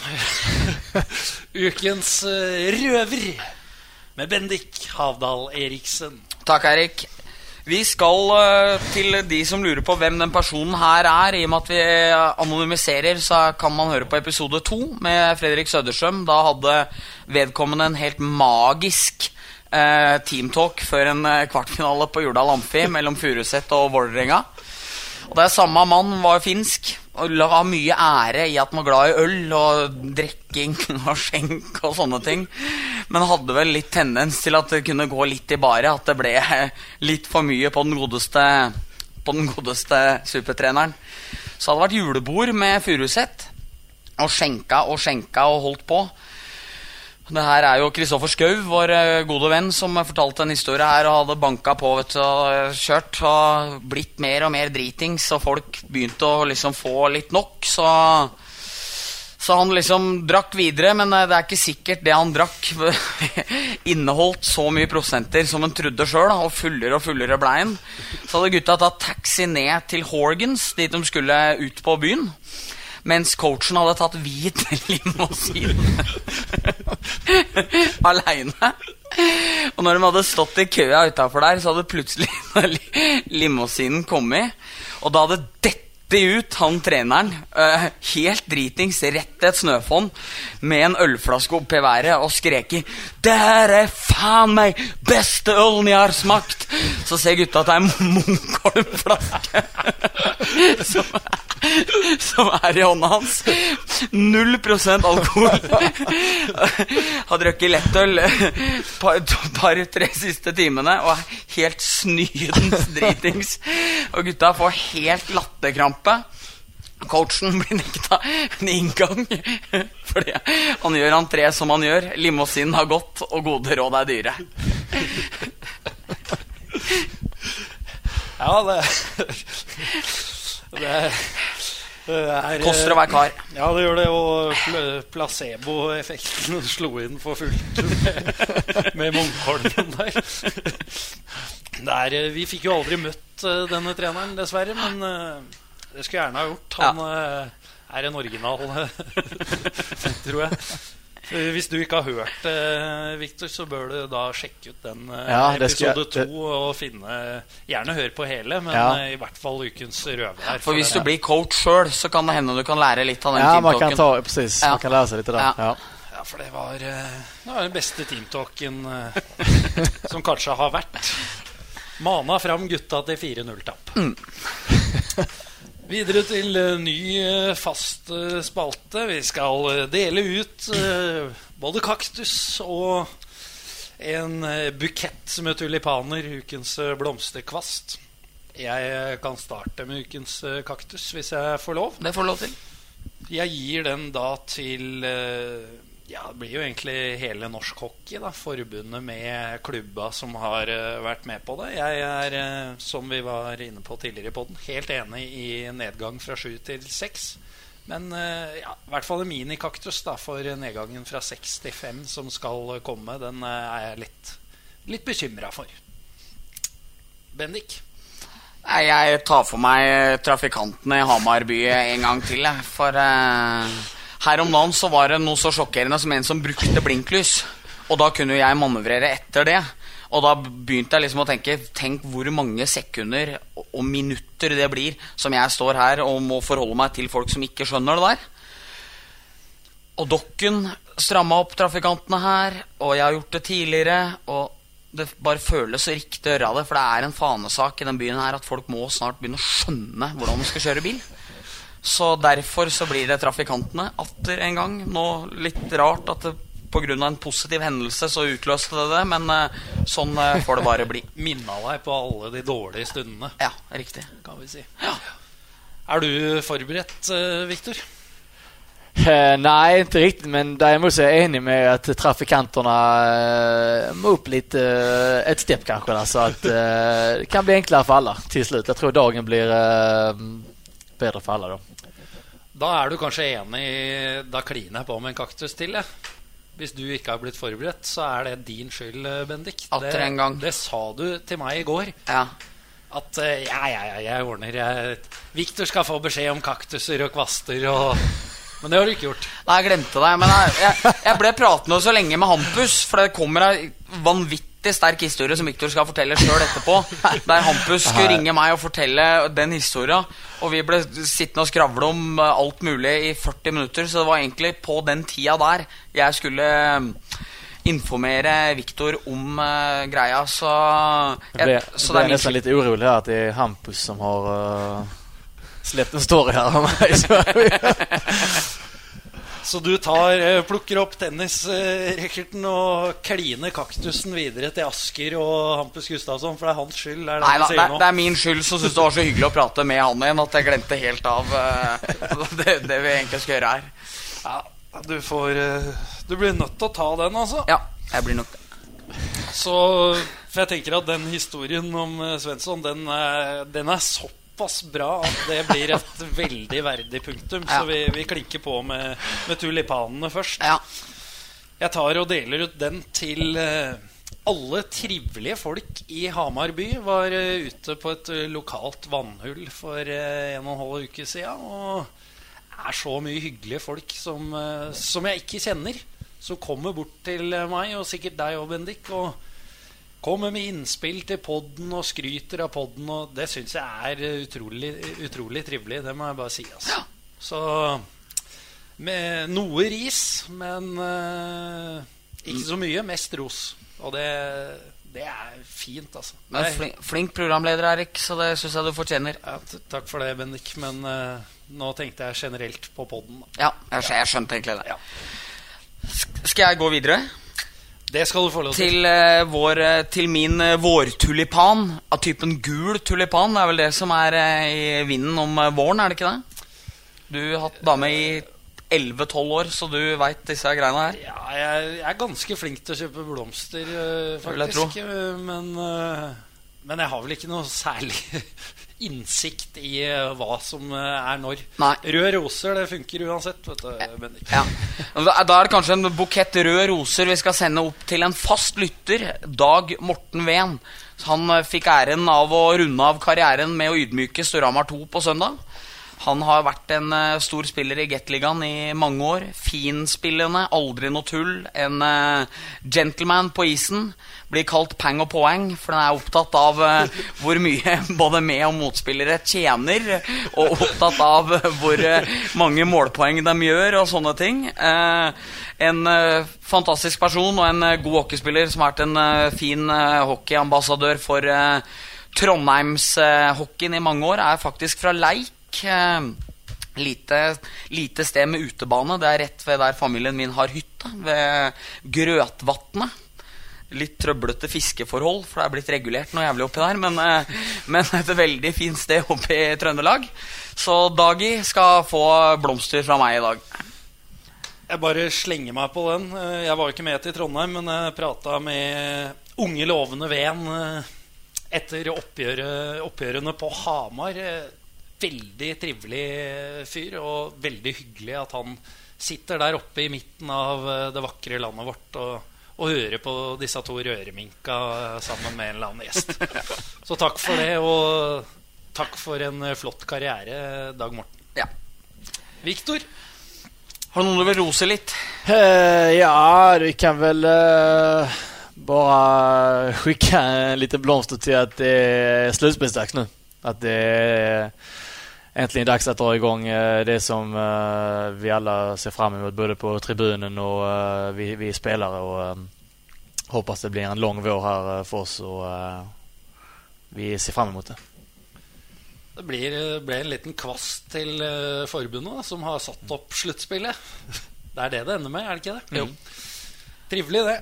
Ukens røver med Bendik Havdal Eriksen. Takk, Eirik. Vi skal eh, til de som lurer på hvem den personen her er. I og med at vi eh, anonymiserer, så kan man høre på episode to med Fredrik Søderstrøm. Da hadde vedkommende en helt magisk eh, teamtalk før en eh, kvartfinale på Jordal Amfi mellom Furuset og Vålerenga. Og det er samme mann var finsk og la mye ære i at man var glad i øl og drikking og skjenk og sånne ting. Men hadde vel litt tendens til at det kunne gå litt i bare. At det ble litt for mye på den godeste på den godeste supertreneren. Så hadde det vært julebord med Furuset. Og skjenka og skjenka og holdt på. Det her er jo Kristoffer Schou, vår eh, gode venn, som fortalte en historie her og hadde banka på vet du, og eh, kjørt. Og blitt mer og mer dritings, og folk begynte å liksom få litt nok. Så, så han liksom drakk videre, men eh, det er ikke sikkert det han drakk, inneholdt så mye prosenter som han trodde sjøl. Og fullere og fullere blei han. Så hadde gutta tatt taxi ned til Horgans, dit de skulle ut på byen. Mens coachen hadde tatt hvit limousin aleine. Og når de hadde stått i køa utafor der, så hadde plutselig limousinen kommet. Og da hadde dette ut han treneren, uh, helt dritings, rett til et snøfonn, med en ølflaske oppi været og skreket 'Det her er faen meg beste ølen jeg har smakt!' Så ser gutta at det er Munkholm-flaske som, som, er i hånda hans. Null prosent alkohol. har drukket lettøl par-tre siste timene og er helt snydens dritings. Og gutta får helt latterkrampe. Coachen blir nekta en inngang fordi han gjør entré som han gjør. Limousinen har gått, og gode råd er dyre. Ja, det, det, er Koster å være kar. Ja, det gjør det. Og pl- placeboeffekten slo inn for fullt med, Munkholmen der. Det er, eh, vi fikk jo aldri møtt eh, denne treneren, dessverre. Men eh, det skulle jeg gjerne ha gjort. Han ja. er en original, tror jeg. Eh, Hvis du ikke har hørt det, Victor, så bør du da sjekke ut den eh, Ja, episode to og finne Gjerne hør på hele, men Ja. eh, i hvert fall ukens røver. For hvis du det- blir coach sjøl, så kan det hende du kan lære litt av den Ja, man kan ta, precis. Ja. Man kan lære seg litt där. Ja. Ja. Ja, for det var, eh, det var den beste teamtalken eh, som kanskje har vært. Mana fram gutta til 4-0-tap. Videre til eh, ny eh, fast eh, spalte. Vi skal dele ut både kaktus og en bukett med tulipaner, ukens blomsterkvast. Jeg kan starte med ukens kaktus, hvis jeg får lov. Det får lov til. Jeg gir den da til Ja, det blir jo egentlig hele norsk hockey, da. Forbundet med klubba som har eh, vært med på det. Jeg er, eh, som vi var inne på tidligere i podden, helt enig i nedgang fra sju til seks. Men eh, ja, i hvert fall en minikaktus da, for nedgangen fra seks til fem som skal komme, den er jeg litt, litt bekymra for. Bendik? Nei, jeg tar for meg trafikantene i Hamar by en gang til, jeg. For her om dagen så var det noe så sjokkerende som en som brukte blinklys. Og da kunne jeg manøvrere etter det. Og da begynte jeg liksom å tenke Tenk hvor mange sekunder og minutter det blir som jeg står her og må forholde meg til folk som ikke skjønner det der. Og Dokken stramma opp trafikantene her, og jeg har gjort det tidligere. Og det bare føles så riktig å gjøre det, for det er en fanesak i den byen her at folk må snart begynne å skjønne hvordan de skal kjøre bil. Så derfor så blir det trafikantene atter en gang. Nå litt rart at det pga. en positiv hendelse så utløste det det, men eh, sånn eh, får det bare bli. Minna deg på alle de dårlige stundene. Ja, riktig. kan vi si. Ja. Er du forberedt, eh, Viktor? Eh, nej, inte riktigt. Men däremot så är jag enig med att trafikanterna eh, må upp lite, ett stepp kanske. Så att det kan bli enklere for alle til slutt. Jeg tror dagen blir bättre för alla då. Da er du kanskje enig Da kliner jeg på med en kaktus til, jeg. Hvis du ikke har blitt forberedt, så er det din skyld, eh, Bendik. Atter Det, en gang. det sa du til meg i går. Ja. At eh, ja, ja, ja, jeg ordner. Jeg, Viktor skal få beskjed om kaktuser og kvaster og Men det har du ikke gjort. Nei, jeg glemte det. Men jeg, jeg, jeg ble pratende så lenge med Hampus, for det kommer ei vanvittig sterk historie som Victor skal fortelle sjøl etterpå. Der Hampus skulle ringe meg og fortelle den historia. Og vi ble sittende og skravle om eh, alt mulig i 40 minutter, så det var egentlig på den tida der jeg skulle eh, informere Victor om uh, greia, så jeg, jeg, Så det er nesten litt urolig at det er Hampus som har uh, en story her av mig. Så- du tar, eh, plukker opp tennisracketen og kliner kaktusen videre til Asker og Hampus Gustavsson, for det er hans skyld? Er det Nei da, det, det er min skyld som syns det var så hyggelig å prate med han igjen at jeg glemte helt av uh, det, det vi egentlig skal gjøre her. Ja, du får uh, Du blir nødt til å ta den, altså. Ja, jeg blir nødt Så For jeg tenker at den historien om Svensson, den, den er såpass bra at det blir et veldig verdig punktum. Så vi, vi klinker på med, med tulipanene først. Ja. Jeg tar og deler ut den til eh, alle trivelige folk i Hamar by. Var eh, ute på et eh, lokalt vannhull for en og en halv uke siden. Og er så mye hyggelige folk som, som jeg ikke kjenner. Som kommer bort til meg, og sikkert deg òg, Bendik. Og kommer med innspill til podden og skryter av podden. Og det syns jeg er utrolig, utrolig trivelig. Det må jeg bare si. Altså. Så med noe ris, men uh, ikke så mye. Mest ros. Og det, det er fint, altså. Men flink, flink programleder, Erik, så det syns jeg du fortjener. ja, takk for det, Bendik. Men uh, nå tenkte jeg generelt på podden. da. Ja, jeg, jeg skjønte egentlig det. Ja. Skal jeg gå videre? Det skal du få lov til. Til, uh, vår, eh, til min uh, vårtulipan av typen gul tulipan. Det er vel det som er uh, i vinden om våren, er det ikke det? Du har hatt dame i 11-12 år, så du veit disse greiene her. Ja, jeg, jeg er ganske flink til å kjøpe blomster, faktisk. Men, men jeg har vel ikke noe særlig innsikt i eh, hva som eh, er når. Nei. Røde roser, det funker uansett, vet du, Bendik. Ja. Da er det kanskje en bukett røde roser vi skal sende opp til en fast lytter, Dag Morten Ven. Han eh, fikk æren av å runde av karrieren med å ydmyke Storhamar 2 på søndag. Han har vært en eh, stor spiller i Gateligaen i mange år. Finspillende, aldri noe tull. En eh, gentleman på isen. Blir kalt pang og poeng, for den er opptatt av eh, hvor mye både med- og motspillere tjener. Og opptatt av hvor mange målpoeng de gjør, og sånne ting. En fantastisk person og en god hockeyspiller som har vært en fin hockeyambassadør for Trondheimshockeyen i mange år, er faktisk fra Leik. Eh, lite, lite sted med utebane. Det er rett ved der familien min har hytte, ved Grøtvatnet. Litt trøblete fiskeforhold, for det er blitt regulert noe jævlig oppi der. Men, eh, men et veldig fint sted oppe i Trøndelag. Så Dagi skal få blomster fra meg i dag. Jeg bare slenger meg på den. Eh, Jeg var jo ikke med til Trondheim, men jeg prata med unge, lovende Ven etter oppgjørene på Hamar. Veldig trivelig fyr, og veldig hyggelig at han sitter der oppe i midten av eh, det vakre landet vårt og, og hører på disse to røreminka sammen med en eller annen gjest. Så takk for det, og takk for en eh, flott karriere, Dag Morten. Ja. Viktor? Har du noen du vil rose litt? Uh, ja, vi kan vel uh, bare skicka en liten blomster til at det er sluttspillsdags nå. At det är äntligen dags att dra igång eh, det som eh, vi alla ser fram emot både på tribunen och eh, vi, vi spelare. Och, hoppas det blir en lång vår här for för oss och eh, vi ser fram emot det. Det blir, ble en liten kvast til forbundet, som har satt opp sluttspillet. Det er det det ender med, er det ikke det? Jo. Trivelig, det.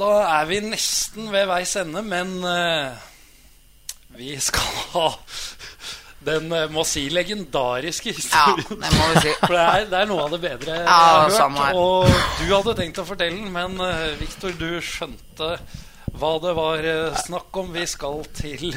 Da er vi nesten ved veis ende, men vi skal ha den eh, må si legendariske Ja, historien. det må vi si. For det er, det er noe av det bedre jeg har hørt. her. Og du hadde tenkt å fortelle den, men uh, Viktor, du skjønte hva det var eh, snakk om. Vi skal til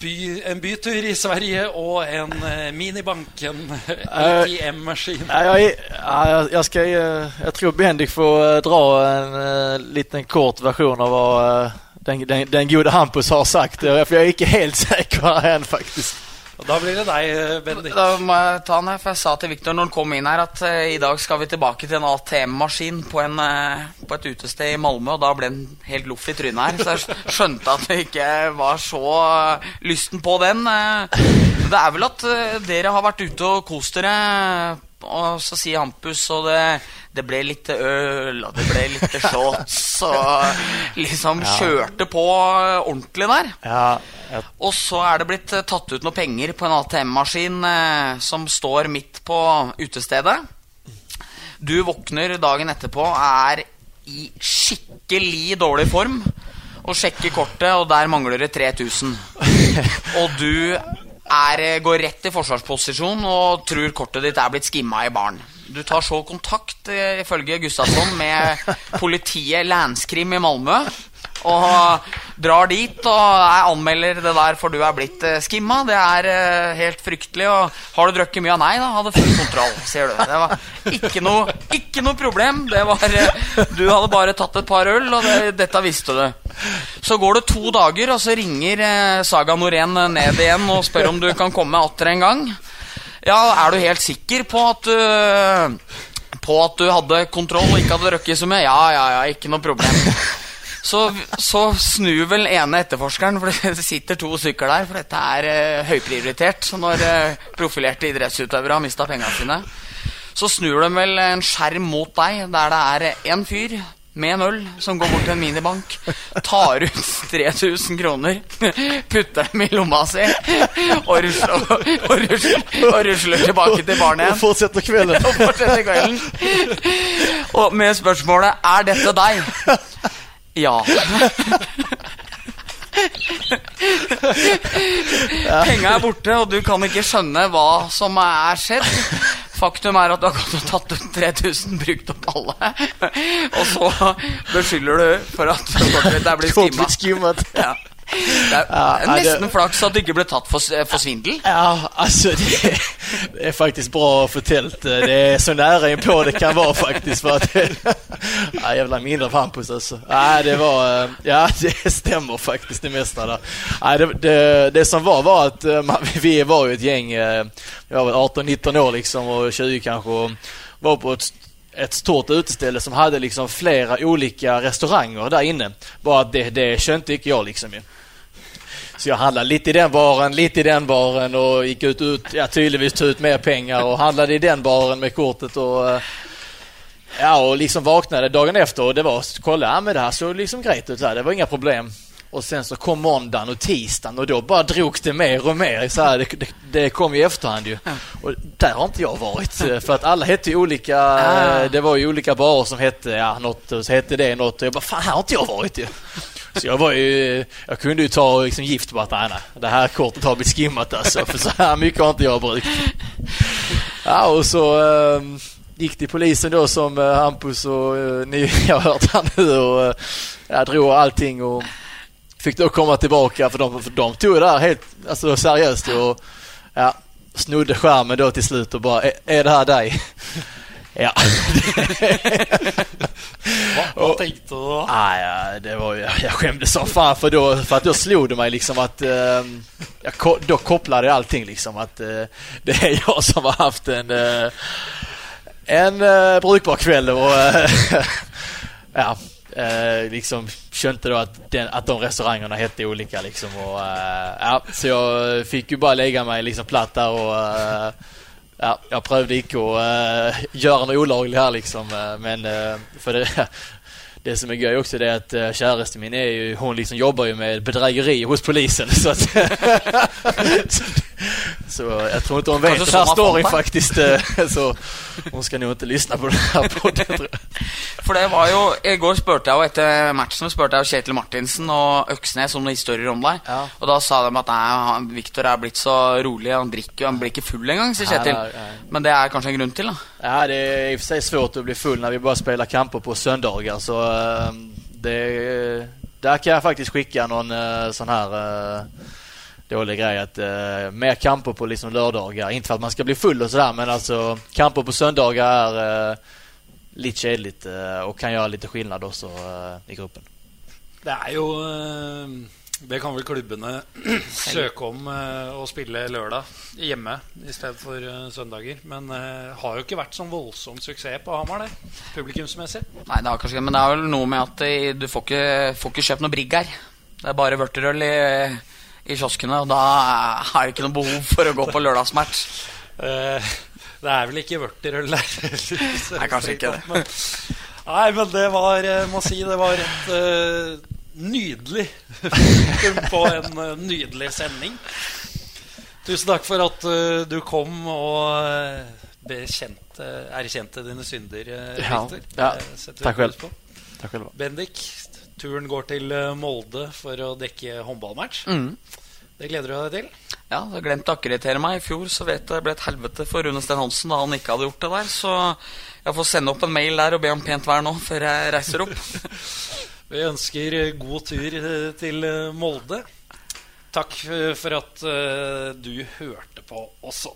by, en bytur i Sverige og en uh, minibank, en ATM-maskin. Ja, jeg, jeg, ja, jeg, jag, ska, eh, jag tror Bendik får eh, dra en eh, liten kort versjon av hva eh, den, den, den gode Hampus har sagt. For jeg er ikke inte helt sikker än faktisk. Og Da blir det deg, Benedikt. Bendik. Da må jeg ta den her, for jeg sa til Viktor når han kom inn her, at uh, i dag skal vi tilbake til en ATM-maskin på, en, eh, på et utested i Malmö, og da ble han helt loff i trynet her. Så jeg skjønte at jeg ikke var så uh, lysten på den. eh. Det er vel at eh, dere har vært ute og kost dere, og så sier Hampus, og det, det ble litt øl, og det ble litt shots, og liksom kjørte på ordentlig der. Ja, Og så er det blitt eh, tatt ut noe penger på en ATM-maskin eh, som står midt på utestedet. Du våkner dagen etterpå, er i skikkelig dårlig form, og sjekker kortet, og der mangler det 3000. Og du er, eh, går rett i forsvarsposisjon og tror kortet ditt er blitt skimma i baren. Du tar så kontakt, eh, ifølge Gustavsson, med politiet Landskrim i Malmö. Og drar dit og jeg anmelder det der for du er blitt uh, skimma. Det er uh, helt fryktelig. Og har du drukket mye av nei, da? Hadde full kontroll, sier du. Det var ikke noe, ikke noe problem. Det var uh, Du hadde bare tatt et par øl, og det, dette visste du. Så går det to dager, og så ringer Saga Norén ned igjen og spør om du kan komme atter en gang. Ja, er du helt sikker på at du På at du hadde kontroll og ikke hadde drukket så mye? Ja, ja, ja, ikke noe problem. Så, så snur vel ene etterforskeren, for det sitter to stykker der, for dette er uh, høyprioritert når uh, profilerte idrettsutøvere har mista pengene sine. Så snur de vel en skjerm mot deg, der det er en fyr med en øl som går bort til en minibank, tar ut 3000 kroner, putter dem i lomma si og rusler, og, og rusler, og rusler tilbake til barnet igjen. Og fortsetter kvelden. Og fortsetter kvelden. Og med spørsmålet 'Er dette deg?' Ja. Penga er borte, og du kan ikke skjønne hva som er skjedd. Faktum er at du har gått og tatt ut 3000, brukt opp alle. Og så beskylder du for at det er blitt skimma. Ja. Det er, nesten flaks at du ikke ble tatt for, for svindel. Ja, altså det, det, er faktisk bra fortalt. Det er så nære innpå det kan være, faktisk. For at, ja, Jævla mindre fampus altså. Nei, det var Ja, det stemmer faktisk, det meste der. Nei, det, det, det, som var, var at man, vi var jo et gjeng eh, Vi var vel 18-19 år, liksom, og 20 kanskje. Og var på et ett stort uteställe som hadde liksom flera olika restauranger der inne. Bara det, det skjønte ikke jeg liksom ju. Så jag handlade lite i den baren, lite i den baren och gick ut, ut ja, tydligvis tog ut mer pengar och handlade i den baren med kortet och eh, ja, och liksom vaknade dagen efter och det var, kolla, ja men det här såg liksom grejt ut, det var inga problem. Och sen så kom måndagen och tisdagen och då bara drog det mer och mer. Så här, det, det, det, kom i efterhand ju. Och där har inte jag varit. För att alla hette ju olika. Ah. Det var ju olika barer som hette ja, något och så hette det något. Och jag bara, fan här har inte jag varit ju. Så jag var ju, jag kunde ju ta liksom gift på att nej, nej, det här kortet har blivit skimmat alltså. För så här mycket har inte jag brukt. Ja, och så um, gick till polisen då som uh, Hampus och uh, ni har hört här nu och uh, jag drog allting och fick då komma tillbaka för de, för de tog det där helt alltså, seriöst och ja, snodde skärmen då till slut och bara, är, är det här dig? Ja. Vad tänkte du då? Ah, ja, det var, jag, jag skämdes som fan för, då, för att då slog det mig liksom att eh, jag, då kopplade jeg allting liksom att eh, det är jag som har haft en eh, en eh, brukbar kväll och eh, ja, eh, liksom skjønte då att, den, att de restaurangerna hette olika liksom och eh, ja, så jag fick ju bara lägga mig liksom platt där och eh, ja, jeg prøvde ikke å uh, gjøre noe olaglig her, liksom. Uh, men uh, for det, det som er gøy også, det er at kjæresten min er jo, hun liksom jobber jo med bedrägeri hos polisen. Så, at, så jeg tror ikke hun vet den her storyen, faktisk. så hun skal jo ikke lyssna på det her podden. For det var jo I går spurte jeg jo etter matchen spurte jeg jo Kjetil Martinsen og Øksnes om noen historier om deg. Ja. Og da sa de at nei, Viktor er blitt så rolig, han drikker jo, han blir ikke full engang, sier Kjetil. Ja, ja, Men det er kanskje en grunn til, da? Ja, det er i og for seg svårt å bli full når vi bare spiller kamper på søndager, så uh, det Der kan jeg faktisk skikke noen uh, sånn her uh, dålig grej att uh, mer kamper på liksom lördagar. Inte för att man ska bli full och sådär men alltså kamper på söndagar är uh, litt kjedelig uh, og kan gjøre litt skillnad også uh, i gruppen. Det er jo uh, Det kan vel klubbene søke om å spille lørdag hjemme i stedet for søndager. Men har jo ikke vært sånn voldsom suksess på Hamar, det. Publikumsmessig. Nei, det har kanskje men det er vel noe med at du får ikke, får ikke kjøpt noe brigg her. Det er bare vørterøl i i kioskene, og da er det ikke noe behov for å gå på lørdagsmatch. Uh, det er vel ikke vørterøl der Nei, kanskje ikke det. Men, nei, men det var Jeg må si det var et uh, nydelig på en uh, nydelig sending. Tusen takk for at du kom og bekjente, erkjente dine synder, eh, Ja, ja. Takk vel. på. Takk själva. Bendik, turen går til eh, Molde for å dekke håndballmatch. Mm. Det gleder du deg til? Ja, jeg glemt å akkreditere meg. I fjor så vet jeg det ble et helvete for Rune Steen Hansen da han ikke hadde gjort det der. Så jeg får sende opp en mail der og be om pent vær nå før jeg reiser opp. Vi ønsker god tur eh, til eh, Molde. Takk eh, for at du hørte på også.